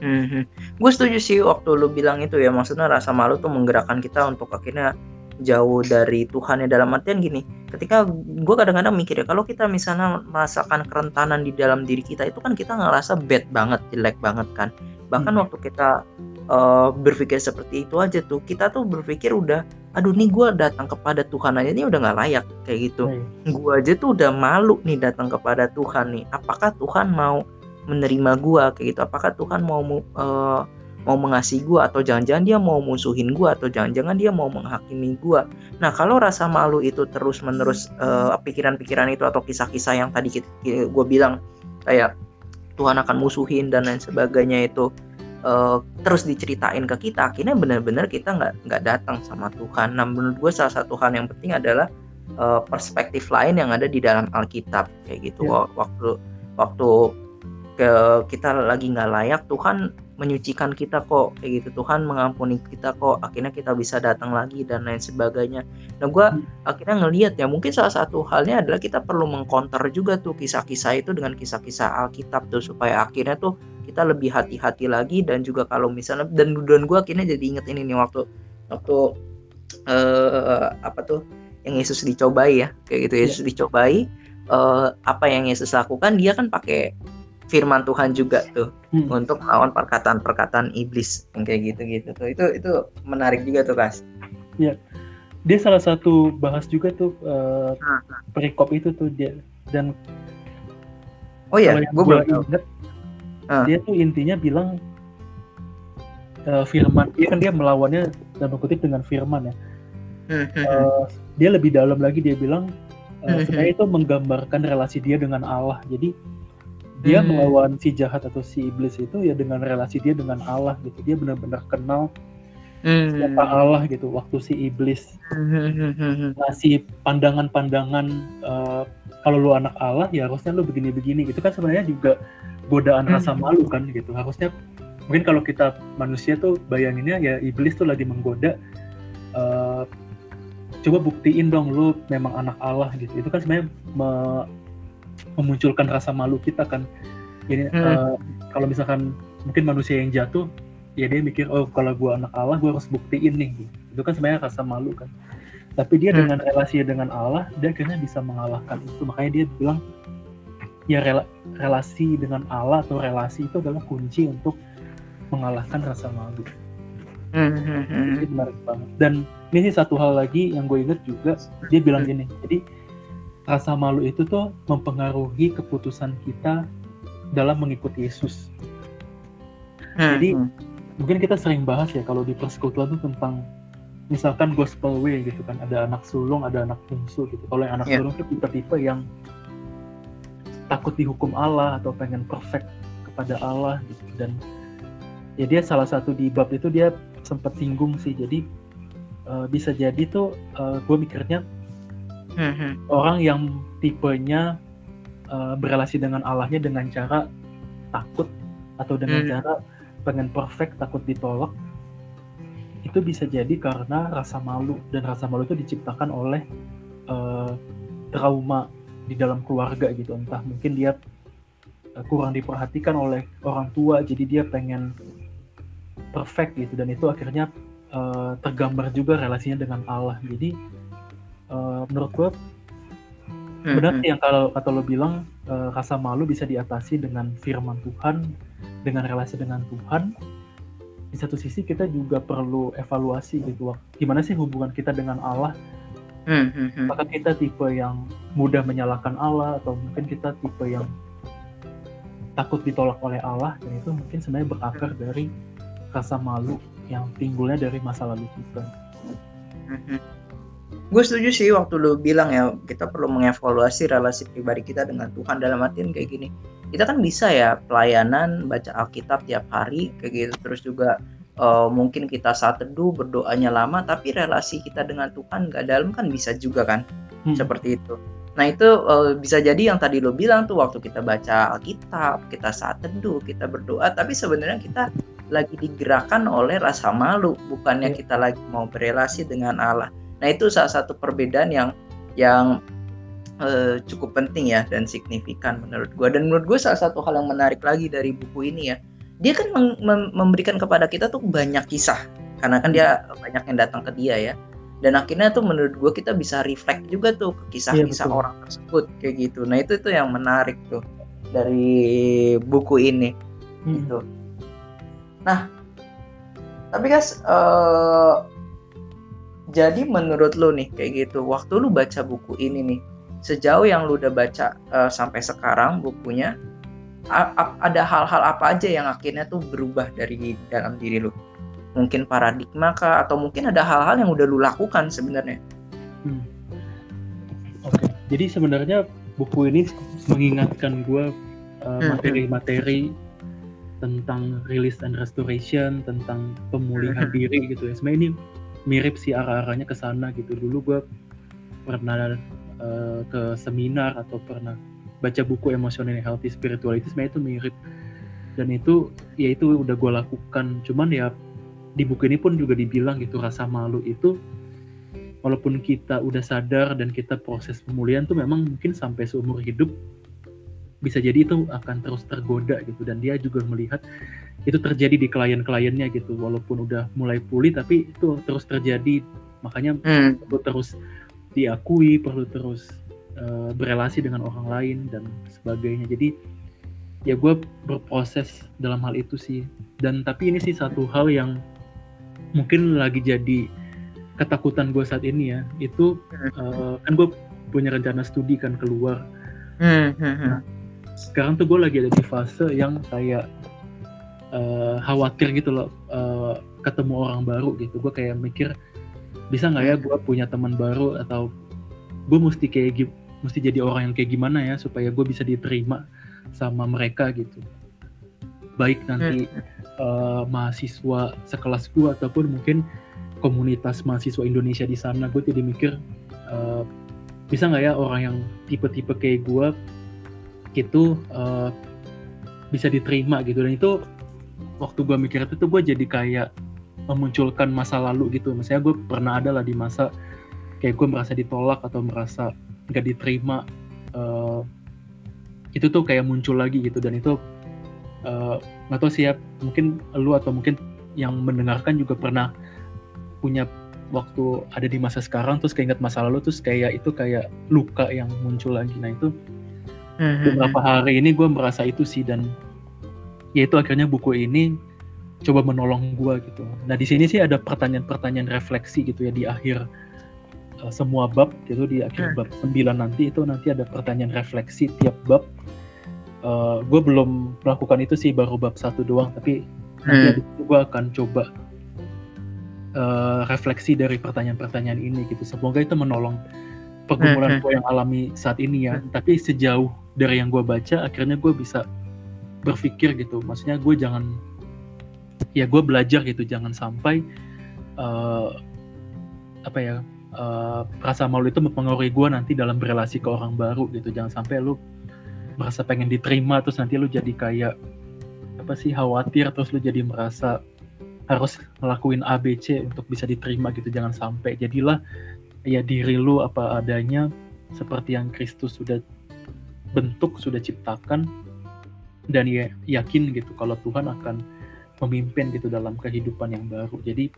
Mm-hmm. Gue setuju sih waktu lu bilang itu ya, maksudnya rasa malu tuh menggerakkan kita untuk akhirnya jauh dari Tuhan ya dalam artian gini ketika gue kadang-kadang mikir ya kalau kita misalnya merasakan kerentanan di dalam diri kita itu kan kita ngerasa bad banget jelek banget kan bahkan hmm. waktu kita uh, berpikir seperti itu aja tuh kita tuh berpikir udah aduh nih gue datang kepada Tuhan aja ini udah nggak layak kayak gitu hmm. gue aja tuh udah malu nih datang kepada Tuhan nih apakah Tuhan mau menerima gue kayak gitu apakah Tuhan mau uh, mau mengasihi gue atau jangan-jangan dia mau musuhin gue atau jangan-jangan dia mau menghakimi gue nah kalau rasa malu itu terus menerus uh, pikiran-pikiran itu atau kisah-kisah yang tadi gue bilang kayak Tuhan akan musuhin dan lain sebagainya itu uh, terus diceritain ke kita akhirnya benar-benar kita nggak nggak datang sama Tuhan. Nah menurut gue salah satu hal yang penting adalah uh, perspektif lain yang ada di dalam Alkitab. Kayak gitu. Ya. waktu waktu ke kita lagi nggak layak Tuhan menyucikan kita kok kayak gitu Tuhan mengampuni kita kok akhirnya kita bisa datang lagi dan lain sebagainya nah gue hmm. akhirnya ngelihat ya mungkin salah satu halnya adalah kita perlu mengkonter juga tuh kisah-kisah itu dengan kisah-kisah Alkitab tuh supaya akhirnya tuh kita lebih hati-hati lagi dan juga kalau misalnya dan dan gue akhirnya jadi inget ini nih waktu waktu uh, apa tuh yang Yesus dicobai ya kayak gitu Yesus ya. dicobai uh, apa yang Yesus lakukan dia kan pakai firman Tuhan juga tuh hmm. untuk melawan perkataan-perkataan iblis yang kayak gitu-gitu tuh itu itu menarik juga tuh kas. Iya, dia salah satu bahas juga tuh uh, perikop itu tuh dia dan oh ya, gue belum inget uh. dia tuh intinya bilang uh, firman dia kan dia melawannya dan kutip dengan firman ya. Uh, dia lebih dalam lagi dia bilang uh, sebenarnya itu menggambarkan relasi dia dengan Allah. Jadi dia hmm. melawan si jahat atau si iblis itu ya dengan relasi dia dengan Allah gitu dia benar-benar kenal hmm. siapa Allah gitu waktu si iblis hmm. ngasih pandangan-pandangan uh, kalau lu anak Allah ya harusnya lu begini-begini gitu kan sebenarnya juga godaan hmm. rasa malu kan gitu harusnya mungkin kalau kita manusia tuh bayanginnya ya iblis tuh lagi menggoda uh, coba buktiin dong lu memang anak Allah gitu itu kan sebenarnya memunculkan rasa malu kita kan ini hmm. uh, kalau misalkan mungkin manusia yang jatuh ya dia mikir oh kalau gue anak Allah gue harus buktiin nih itu kan sebenarnya rasa malu kan tapi dia hmm. dengan relasi dengan Allah dia akhirnya bisa mengalahkan itu makanya dia bilang ya rela relasi dengan Allah atau relasi itu adalah kunci untuk mengalahkan rasa malu. Hmm, hmm, hmm. Ini menarik banget. Dan ini sih satu hal lagi yang gue inget juga dia bilang hmm. gini. Jadi rasa malu itu tuh mempengaruhi keputusan kita dalam mengikuti Yesus. Hmm. Jadi mungkin kita sering bahas ya kalau di persekutuan itu tentang misalkan gospel way gitu kan ada anak sulung ada anak bungsu gitu. Kalau yang anak yeah. sulung itu tipe-tipe yang takut dihukum Allah atau pengen perfect kepada Allah gitu dan ya dia salah satu di bab itu dia sempat singgung sih jadi uh, bisa jadi tuh uh, gue mikirnya hmm. orang yang tipenya uh, berelasi dengan Allahnya dengan cara takut atau dengan hmm. cara pengen perfect takut ditolak itu bisa jadi karena rasa malu dan rasa malu itu diciptakan oleh uh, trauma di dalam keluarga gitu entah mungkin dia uh, kurang diperhatikan oleh orang tua jadi dia pengen perfect gitu dan itu akhirnya uh, tergambar juga relasinya dengan Allah jadi uh, menurut gue hmm, benar hmm. yang kalau kata lo bilang uh, rasa malu bisa diatasi dengan firman Tuhan dengan relasi dengan Tuhan. Di satu sisi kita juga perlu evaluasi gitu gimana sih hubungan kita dengan Allah? Hmm, hmm, apakah kita tipe yang mudah menyalahkan Allah atau mungkin kita tipe yang takut ditolak oleh Allah? Dan itu mungkin sebenarnya berakar dari rasa malu yang timbulnya dari masa lalu kita. Gue setuju sih waktu lu bilang ya kita perlu mengevaluasi relasi pribadi kita dengan Tuhan dalam artian kayak gini. Kita kan bisa ya pelayanan baca Alkitab tiap hari kayak gitu. Terus juga uh, mungkin kita saat teduh berdoanya lama tapi relasi kita dengan Tuhan gak dalam kan bisa juga kan? Hmm. seperti itu. Nah itu uh, bisa jadi yang tadi lo bilang tuh waktu kita baca Alkitab kita saat teduh kita berdoa tapi sebenarnya kita lagi digerakkan oleh rasa malu. Bukannya kita lagi mau berelasi dengan Allah nah itu salah satu perbedaan yang yang uh, cukup penting ya dan signifikan menurut gue dan menurut gue salah satu hal yang menarik lagi dari buku ini ya dia kan memberikan kepada kita tuh banyak kisah. Karena kan dia banyak yang datang ke dia ya. Dan akhirnya tuh menurut gue kita bisa reflect juga tuh ke kisah-kisah ya, orang tersebut kayak gitu. Nah itu tuh yang menarik tuh dari buku ini hmm. gitu. Nah tapi guys uh, jadi menurut lo nih kayak gitu waktu lu baca buku ini nih sejauh yang lu udah baca uh, sampai sekarang bukunya ada hal-hal apa aja yang akhirnya tuh berubah dari dalam diri lu mungkin paradigma kah atau mungkin ada hal-hal yang udah lu lakukan sebenarnya hmm. oke okay. jadi sebenarnya buku ini mengingatkan gue uh, materi-materi tentang release and restoration tentang pemulihan hmm. diri gitu ya sebenarnya ini mirip sih arah-arahnya ke sana gitu. Dulu gue pernah uh, ke seminar atau pernah baca buku emotional healthy spirituality sebenarnya itu mirip. Dan itu ya itu udah gue lakukan. Cuman ya di buku ini pun juga dibilang gitu rasa malu itu walaupun kita udah sadar dan kita proses pemulihan tuh memang mungkin sampai seumur hidup bisa jadi itu akan terus tergoda gitu dan dia juga melihat itu terjadi di klien-kliennya gitu walaupun udah mulai pulih tapi itu terus terjadi makanya hmm. terus diakui, perlu terus uh, berelasi dengan orang lain dan sebagainya. Jadi ya gue berproses dalam hal itu sih. Dan tapi ini sih satu hal yang mungkin lagi jadi ketakutan gue saat ini ya. Itu uh, kan gue punya rencana studi kan keluar. Hmm, hmm. Nah, sekarang tuh gue lagi ada di fase yang kayak uh, khawatir gitu loh uh, ketemu orang baru gitu. Gue kayak mikir bisa nggak ya gue punya teman baru atau gue mesti kayak mesti jadi orang yang kayak gimana ya supaya gue bisa diterima sama mereka gitu. Baik nanti uh, mahasiswa sekelas gue ataupun mungkin komunitas mahasiswa Indonesia di sana. Gue jadi mikir uh, bisa nggak ya orang yang tipe-tipe kayak gue itu uh, bisa diterima gitu. Dan itu waktu gue mikir itu tuh gue jadi kayak memunculkan masa lalu gitu. Misalnya gue pernah ada lah di masa kayak gue merasa ditolak atau merasa nggak diterima uh, itu tuh kayak muncul lagi gitu. Dan itu uh, nggak tahu sih ya mungkin lu atau mungkin yang mendengarkan juga pernah punya waktu ada di masa sekarang terus keinget masa lalu terus kayak itu kayak luka yang muncul lagi. Nah itu mm-hmm. beberapa hari ini gue merasa itu sih dan ya itu akhirnya buku ini coba menolong gue gitu. Nah di sini sih ada pertanyaan-pertanyaan refleksi gitu ya di akhir uh, semua bab gitu di akhir hmm. bab 9 nanti itu nanti ada pertanyaan refleksi tiap bab. Uh, gue belum melakukan itu sih baru bab satu doang tapi hmm. nanti gue akan coba uh, refleksi dari pertanyaan-pertanyaan ini gitu. Semoga itu menolong pergumulan hmm. gue yang alami saat ini ya. Hmm. Tapi sejauh dari yang gue baca akhirnya gue bisa berpikir gitu. Maksudnya gue jangan ya gue belajar gitu jangan sampai uh, apa ya uh, rasa malu itu mempengaruhi gue nanti dalam berelasi ke orang baru gitu jangan sampai lu merasa pengen diterima terus nanti lu jadi kayak apa sih khawatir terus lu jadi merasa harus ngelakuin ABC untuk bisa diterima gitu jangan sampai jadilah ya diri lu apa adanya seperti yang Kristus sudah bentuk sudah ciptakan dan ya yakin gitu kalau Tuhan akan memimpin gitu dalam kehidupan yang baru. Jadi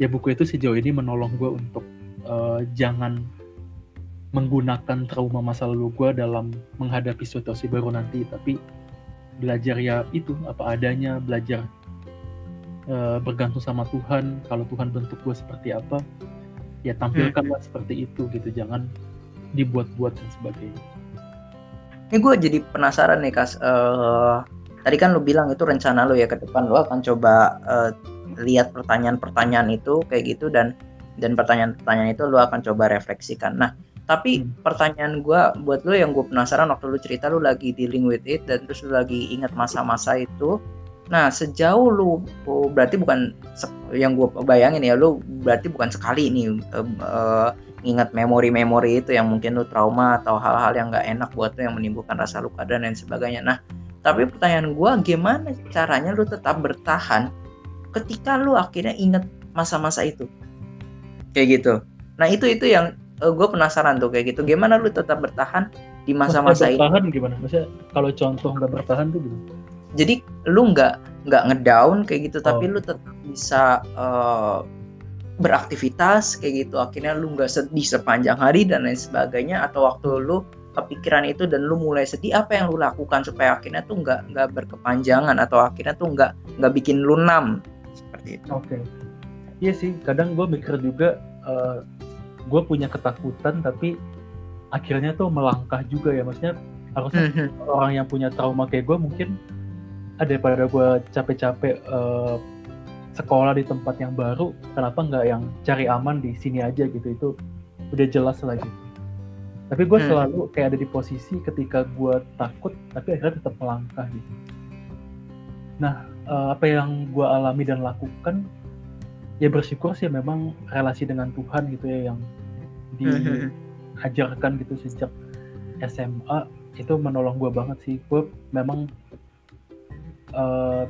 ya buku itu sejauh ini menolong gue untuk uh, jangan menggunakan trauma masa lalu gue dalam menghadapi situasi baru nanti tapi belajar ya itu apa adanya belajar uh, bergantung sama Tuhan kalau Tuhan bentuk gue seperti apa ya tampilkanlah hmm. seperti itu gitu jangan dibuat-buat dan sebagainya ini gue jadi penasaran nih kas uh, tadi kan lu bilang itu rencana lu ya ke depan lu akan coba uh, lihat pertanyaan-pertanyaan itu kayak gitu dan dan pertanyaan-pertanyaan itu lu akan coba refleksikan nah tapi hmm. pertanyaan gue buat lo yang gue penasaran waktu lu cerita lu lagi dealing with it dan terus lu lagi ingat masa-masa itu nah sejauh lu oh, berarti bukan yang gue bayangin ya lu berarti bukan sekali ini uh, uh, ingat memori-memori itu yang mungkin lu trauma atau hal-hal yang gak enak buat lu yang menimbulkan rasa luka dan lain sebagainya. Nah tapi pertanyaan gue gimana caranya lu tetap bertahan ketika lu akhirnya inget masa-masa itu? Kayak gitu. Nah itu itu yang uh, eh, gue penasaran tuh kayak gitu. Gimana lu tetap bertahan di masa-masa itu? bertahan gimana? Maksudnya kalau contoh nggak bertahan tuh gimana jadi lu nggak nggak ngedown kayak gitu oh. tapi lu tetap bisa uh, beraktivitas kayak gitu akhirnya lu nggak sedih sepanjang hari dan lain sebagainya atau waktu lu kepikiran itu dan lu mulai sedih apa yang lu lakukan supaya akhirnya tuh nggak nggak berkepanjangan atau akhirnya tuh nggak nggak bikin lu nam seperti itu. Oke, okay. iya sih kadang gue mikir juga uh, gue punya ketakutan tapi akhirnya tuh melangkah juga ya maksudnya harusnya mm-hmm. orang yang punya trauma kayak gue mungkin ada pada gue capek-capek uh, sekolah di tempat yang baru kenapa nggak yang cari aman di sini aja gitu? Itu udah jelas lah gitu. Tapi gue hmm. selalu kayak ada di posisi ketika gue takut tapi akhirnya tetap melangkah gitu. Nah uh, apa yang gue alami dan lakukan ya bersyukur sih memang relasi dengan Tuhan gitu ya yang diajarkan gitu sejak SMA itu menolong gue banget sih. Gue memang uh,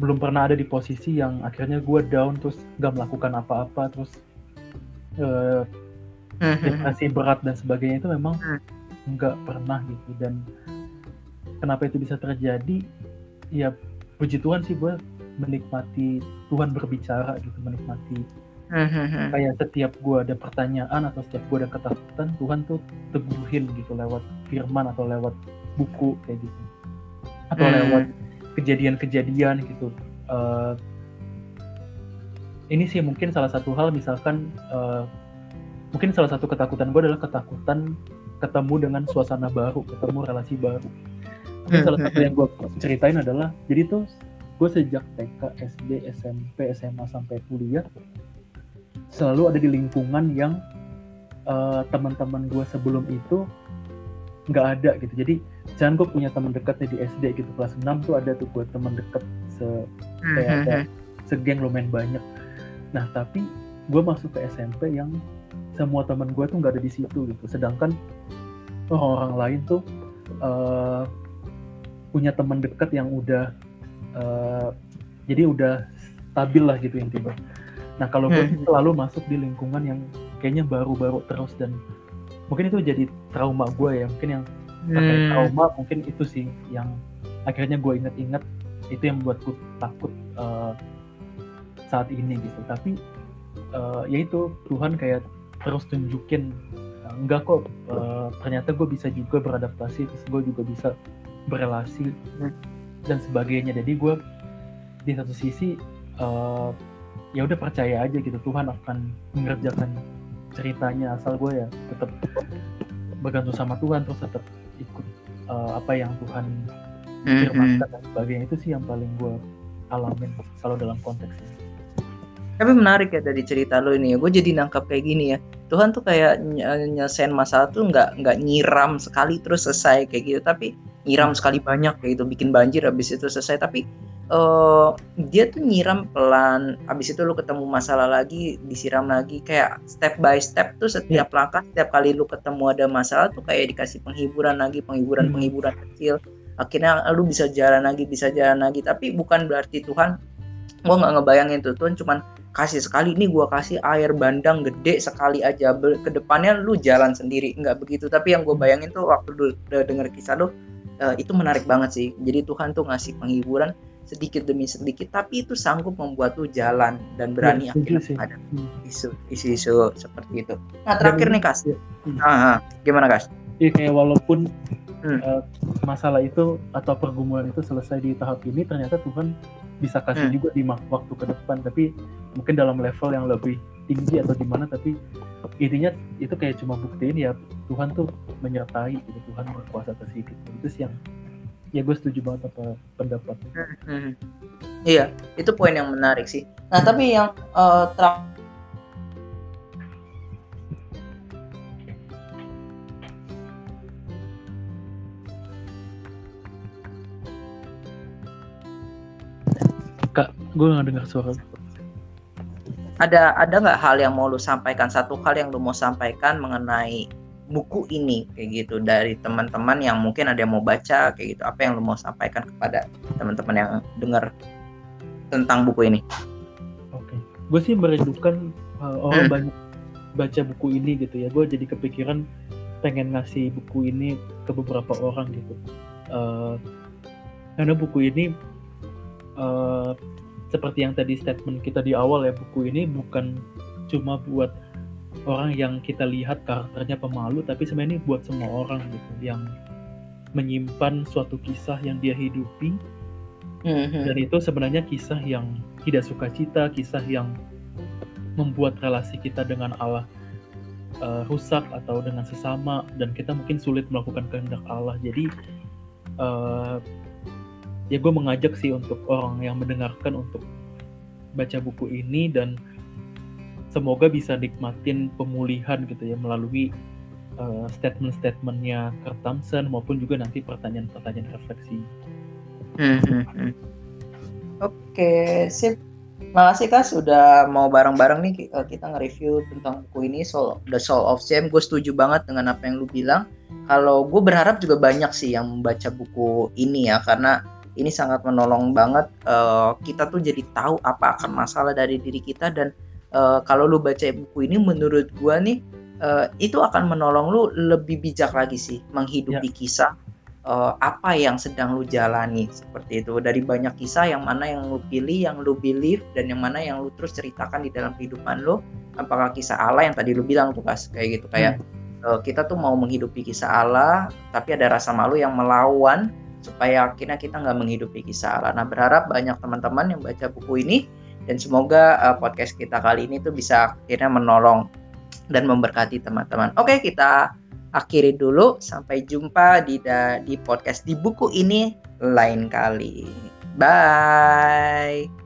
belum pernah ada di posisi yang akhirnya gue down terus gak melakukan apa-apa terus uh, depresi berat dan sebagainya itu memang nggak pernah gitu. Dan kenapa itu bisa terjadi? Ya puji Tuhan sih gue menikmati Tuhan berbicara gitu menikmati mm-hmm. kayak setiap gue ada pertanyaan atau setiap gue ada ketakutan Tuhan tuh teguhin gitu lewat firman atau lewat buku kayak gitu. Atau mm. lewat kejadian-kejadian gitu. Uh, ini sih mungkin salah satu hal misalkan uh, mungkin salah satu ketakutan gue adalah ketakutan ketemu dengan suasana baru ketemu relasi baru. Tapi salah satu yang gue ceritain adalah jadi tuh gue sejak TK, SD, SMP, SMA sampai kuliah selalu ada di lingkungan yang uh, teman-teman gue sebelum itu nggak ada gitu. Jadi jangan gue punya teman dekat nih di SD gitu kelas 6 tuh ada tuh gue teman dekat se kayak ada mm-hmm. segeng lumayan banyak. Nah tapi gue masuk ke SMP yang semua teman gue tuh nggak ada di situ gitu. Sedangkan orang-orang lain tuh uh, punya teman dekat yang udah uh, jadi udah stabil lah gitu intinya nah kalau gue hmm. selalu masuk di lingkungan yang kayaknya baru-baru terus dan mungkin itu jadi trauma gue ya mungkin yang hmm. trauma mungkin itu sih yang akhirnya gue inget-inget itu yang membuat gue takut uh, saat ini gitu. Tapi uh, ya itu Tuhan kayak terus tunjukin enggak kok uh, ternyata gue bisa juga beradaptasi terus gue juga bisa berelasi hmm. dan sebagainya. Jadi gue di satu sisi uh, ya udah percaya aja gitu Tuhan akan mengerjakan ceritanya asal gue ya tetap bergantung sama Tuhan terus tetap ikut uh, apa yang Tuhan firmankan mm -hmm. dan sebagainya itu sih yang paling gue alamin kalau dalam konteks ini. tapi menarik ya dari cerita lo ini ya gue jadi nangkap kayak gini ya Tuhan tuh kayak nyelesain masalah tuh nggak nggak nyiram sekali terus selesai kayak gitu. Tapi nyiram sekali banyak kayak gitu. Bikin banjir habis itu selesai. Tapi uh, dia tuh nyiram pelan. Habis itu lu ketemu masalah lagi disiram lagi. Kayak step by step tuh setiap yeah. langkah setiap kali lu ketemu ada masalah tuh kayak dikasih penghiburan lagi penghiburan hmm. penghiburan kecil. Akhirnya lu bisa jalan lagi bisa jalan lagi. Tapi bukan berarti Tuhan gue nggak ngebayangin tuh. Tuhan cuman kasih sekali ini gue kasih air bandang gede sekali aja. Ke depannya lu jalan sendiri nggak begitu. Tapi yang gue bayangin tuh waktu lu denger kisah lu uh, itu menarik banget sih. Jadi Tuhan tuh ngasih penghiburan sedikit demi sedikit tapi itu sanggup membuat lu jalan dan berani ya, akhirnya ada isu isu seperti itu. Nah terakhir dan, nih kas. Ya. ah, gimana kas? Iya kayak walaupun hmm. uh, masalah itu atau pergumulan itu selesai di tahap ini ternyata Tuhan bisa kasih hmm. juga di waktu ke depan tapi mungkin dalam level yang lebih tinggi atau gimana tapi intinya itu kayak cuma buktiin ya Tuhan tuh menyertai gitu Tuhan berkuasa atas hidup itu sih yang ya gue setuju banget apa pendapatnya hmm, hmm. iya itu poin yang menarik sih nah tapi yang uh, Kak, gue gak dengar suara. Ada ada nggak hal yang mau lu sampaikan? Satu hal yang lu mau sampaikan mengenai buku ini kayak gitu dari teman-teman yang mungkin ada yang mau baca kayak gitu. Apa yang lu mau sampaikan kepada teman-teman yang dengar tentang buku ini? Oke, gue sih merindukan uh, orang hmm. banyak baca buku ini gitu ya. Gue jadi kepikiran pengen ngasih buku ini ke beberapa orang gitu. Uh, karena buku ini uh, seperti yang tadi statement kita di awal ya buku ini bukan cuma buat orang yang kita lihat karakternya pemalu tapi sebenarnya ini buat semua orang gitu yang menyimpan suatu kisah yang dia hidupi mm-hmm. dan itu sebenarnya kisah yang tidak suka cita kisah yang membuat relasi kita dengan Allah uh, rusak atau dengan sesama dan kita mungkin sulit melakukan kehendak Allah jadi uh, ya gue mengajak sih untuk orang yang mendengarkan untuk baca buku ini dan semoga bisa nikmatin pemulihan gitu ya melalui uh, statement-statementnya Kurt Thompson maupun juga nanti pertanyaan-pertanyaan refleksi. Hmm, hmm, hmm. Oke, sip. Makasih Kak sudah mau bareng-bareng nih kita nge-review tentang buku ini Soul, The Soul of Shame. Gue setuju banget dengan apa yang lu bilang. Kalau gue berharap juga banyak sih yang membaca buku ini ya karena ini sangat menolong banget uh, kita tuh jadi tahu apa akan masalah dari diri kita dan uh, kalau lu baca buku ini menurut gua nih uh, itu akan menolong lu lebih bijak lagi sih menghidupi yeah. kisah uh, apa yang sedang lu jalani seperti itu dari banyak kisah yang mana yang lu pilih yang lu believe dan yang mana yang lu terus ceritakan di dalam kehidupan lu apakah kisah Allah yang tadi lu bilang tuh kas kayak gitu kayak hmm. uh, kita tuh mau menghidupi kisah Allah tapi ada rasa malu yang melawan supaya akhirnya kita nggak menghidupi kisah. Nah berharap banyak teman-teman yang baca buku ini dan semoga uh, podcast kita kali ini tuh bisa akhirnya menolong dan memberkati teman-teman. Oke kita akhiri dulu sampai jumpa di di podcast di buku ini lain kali. Bye.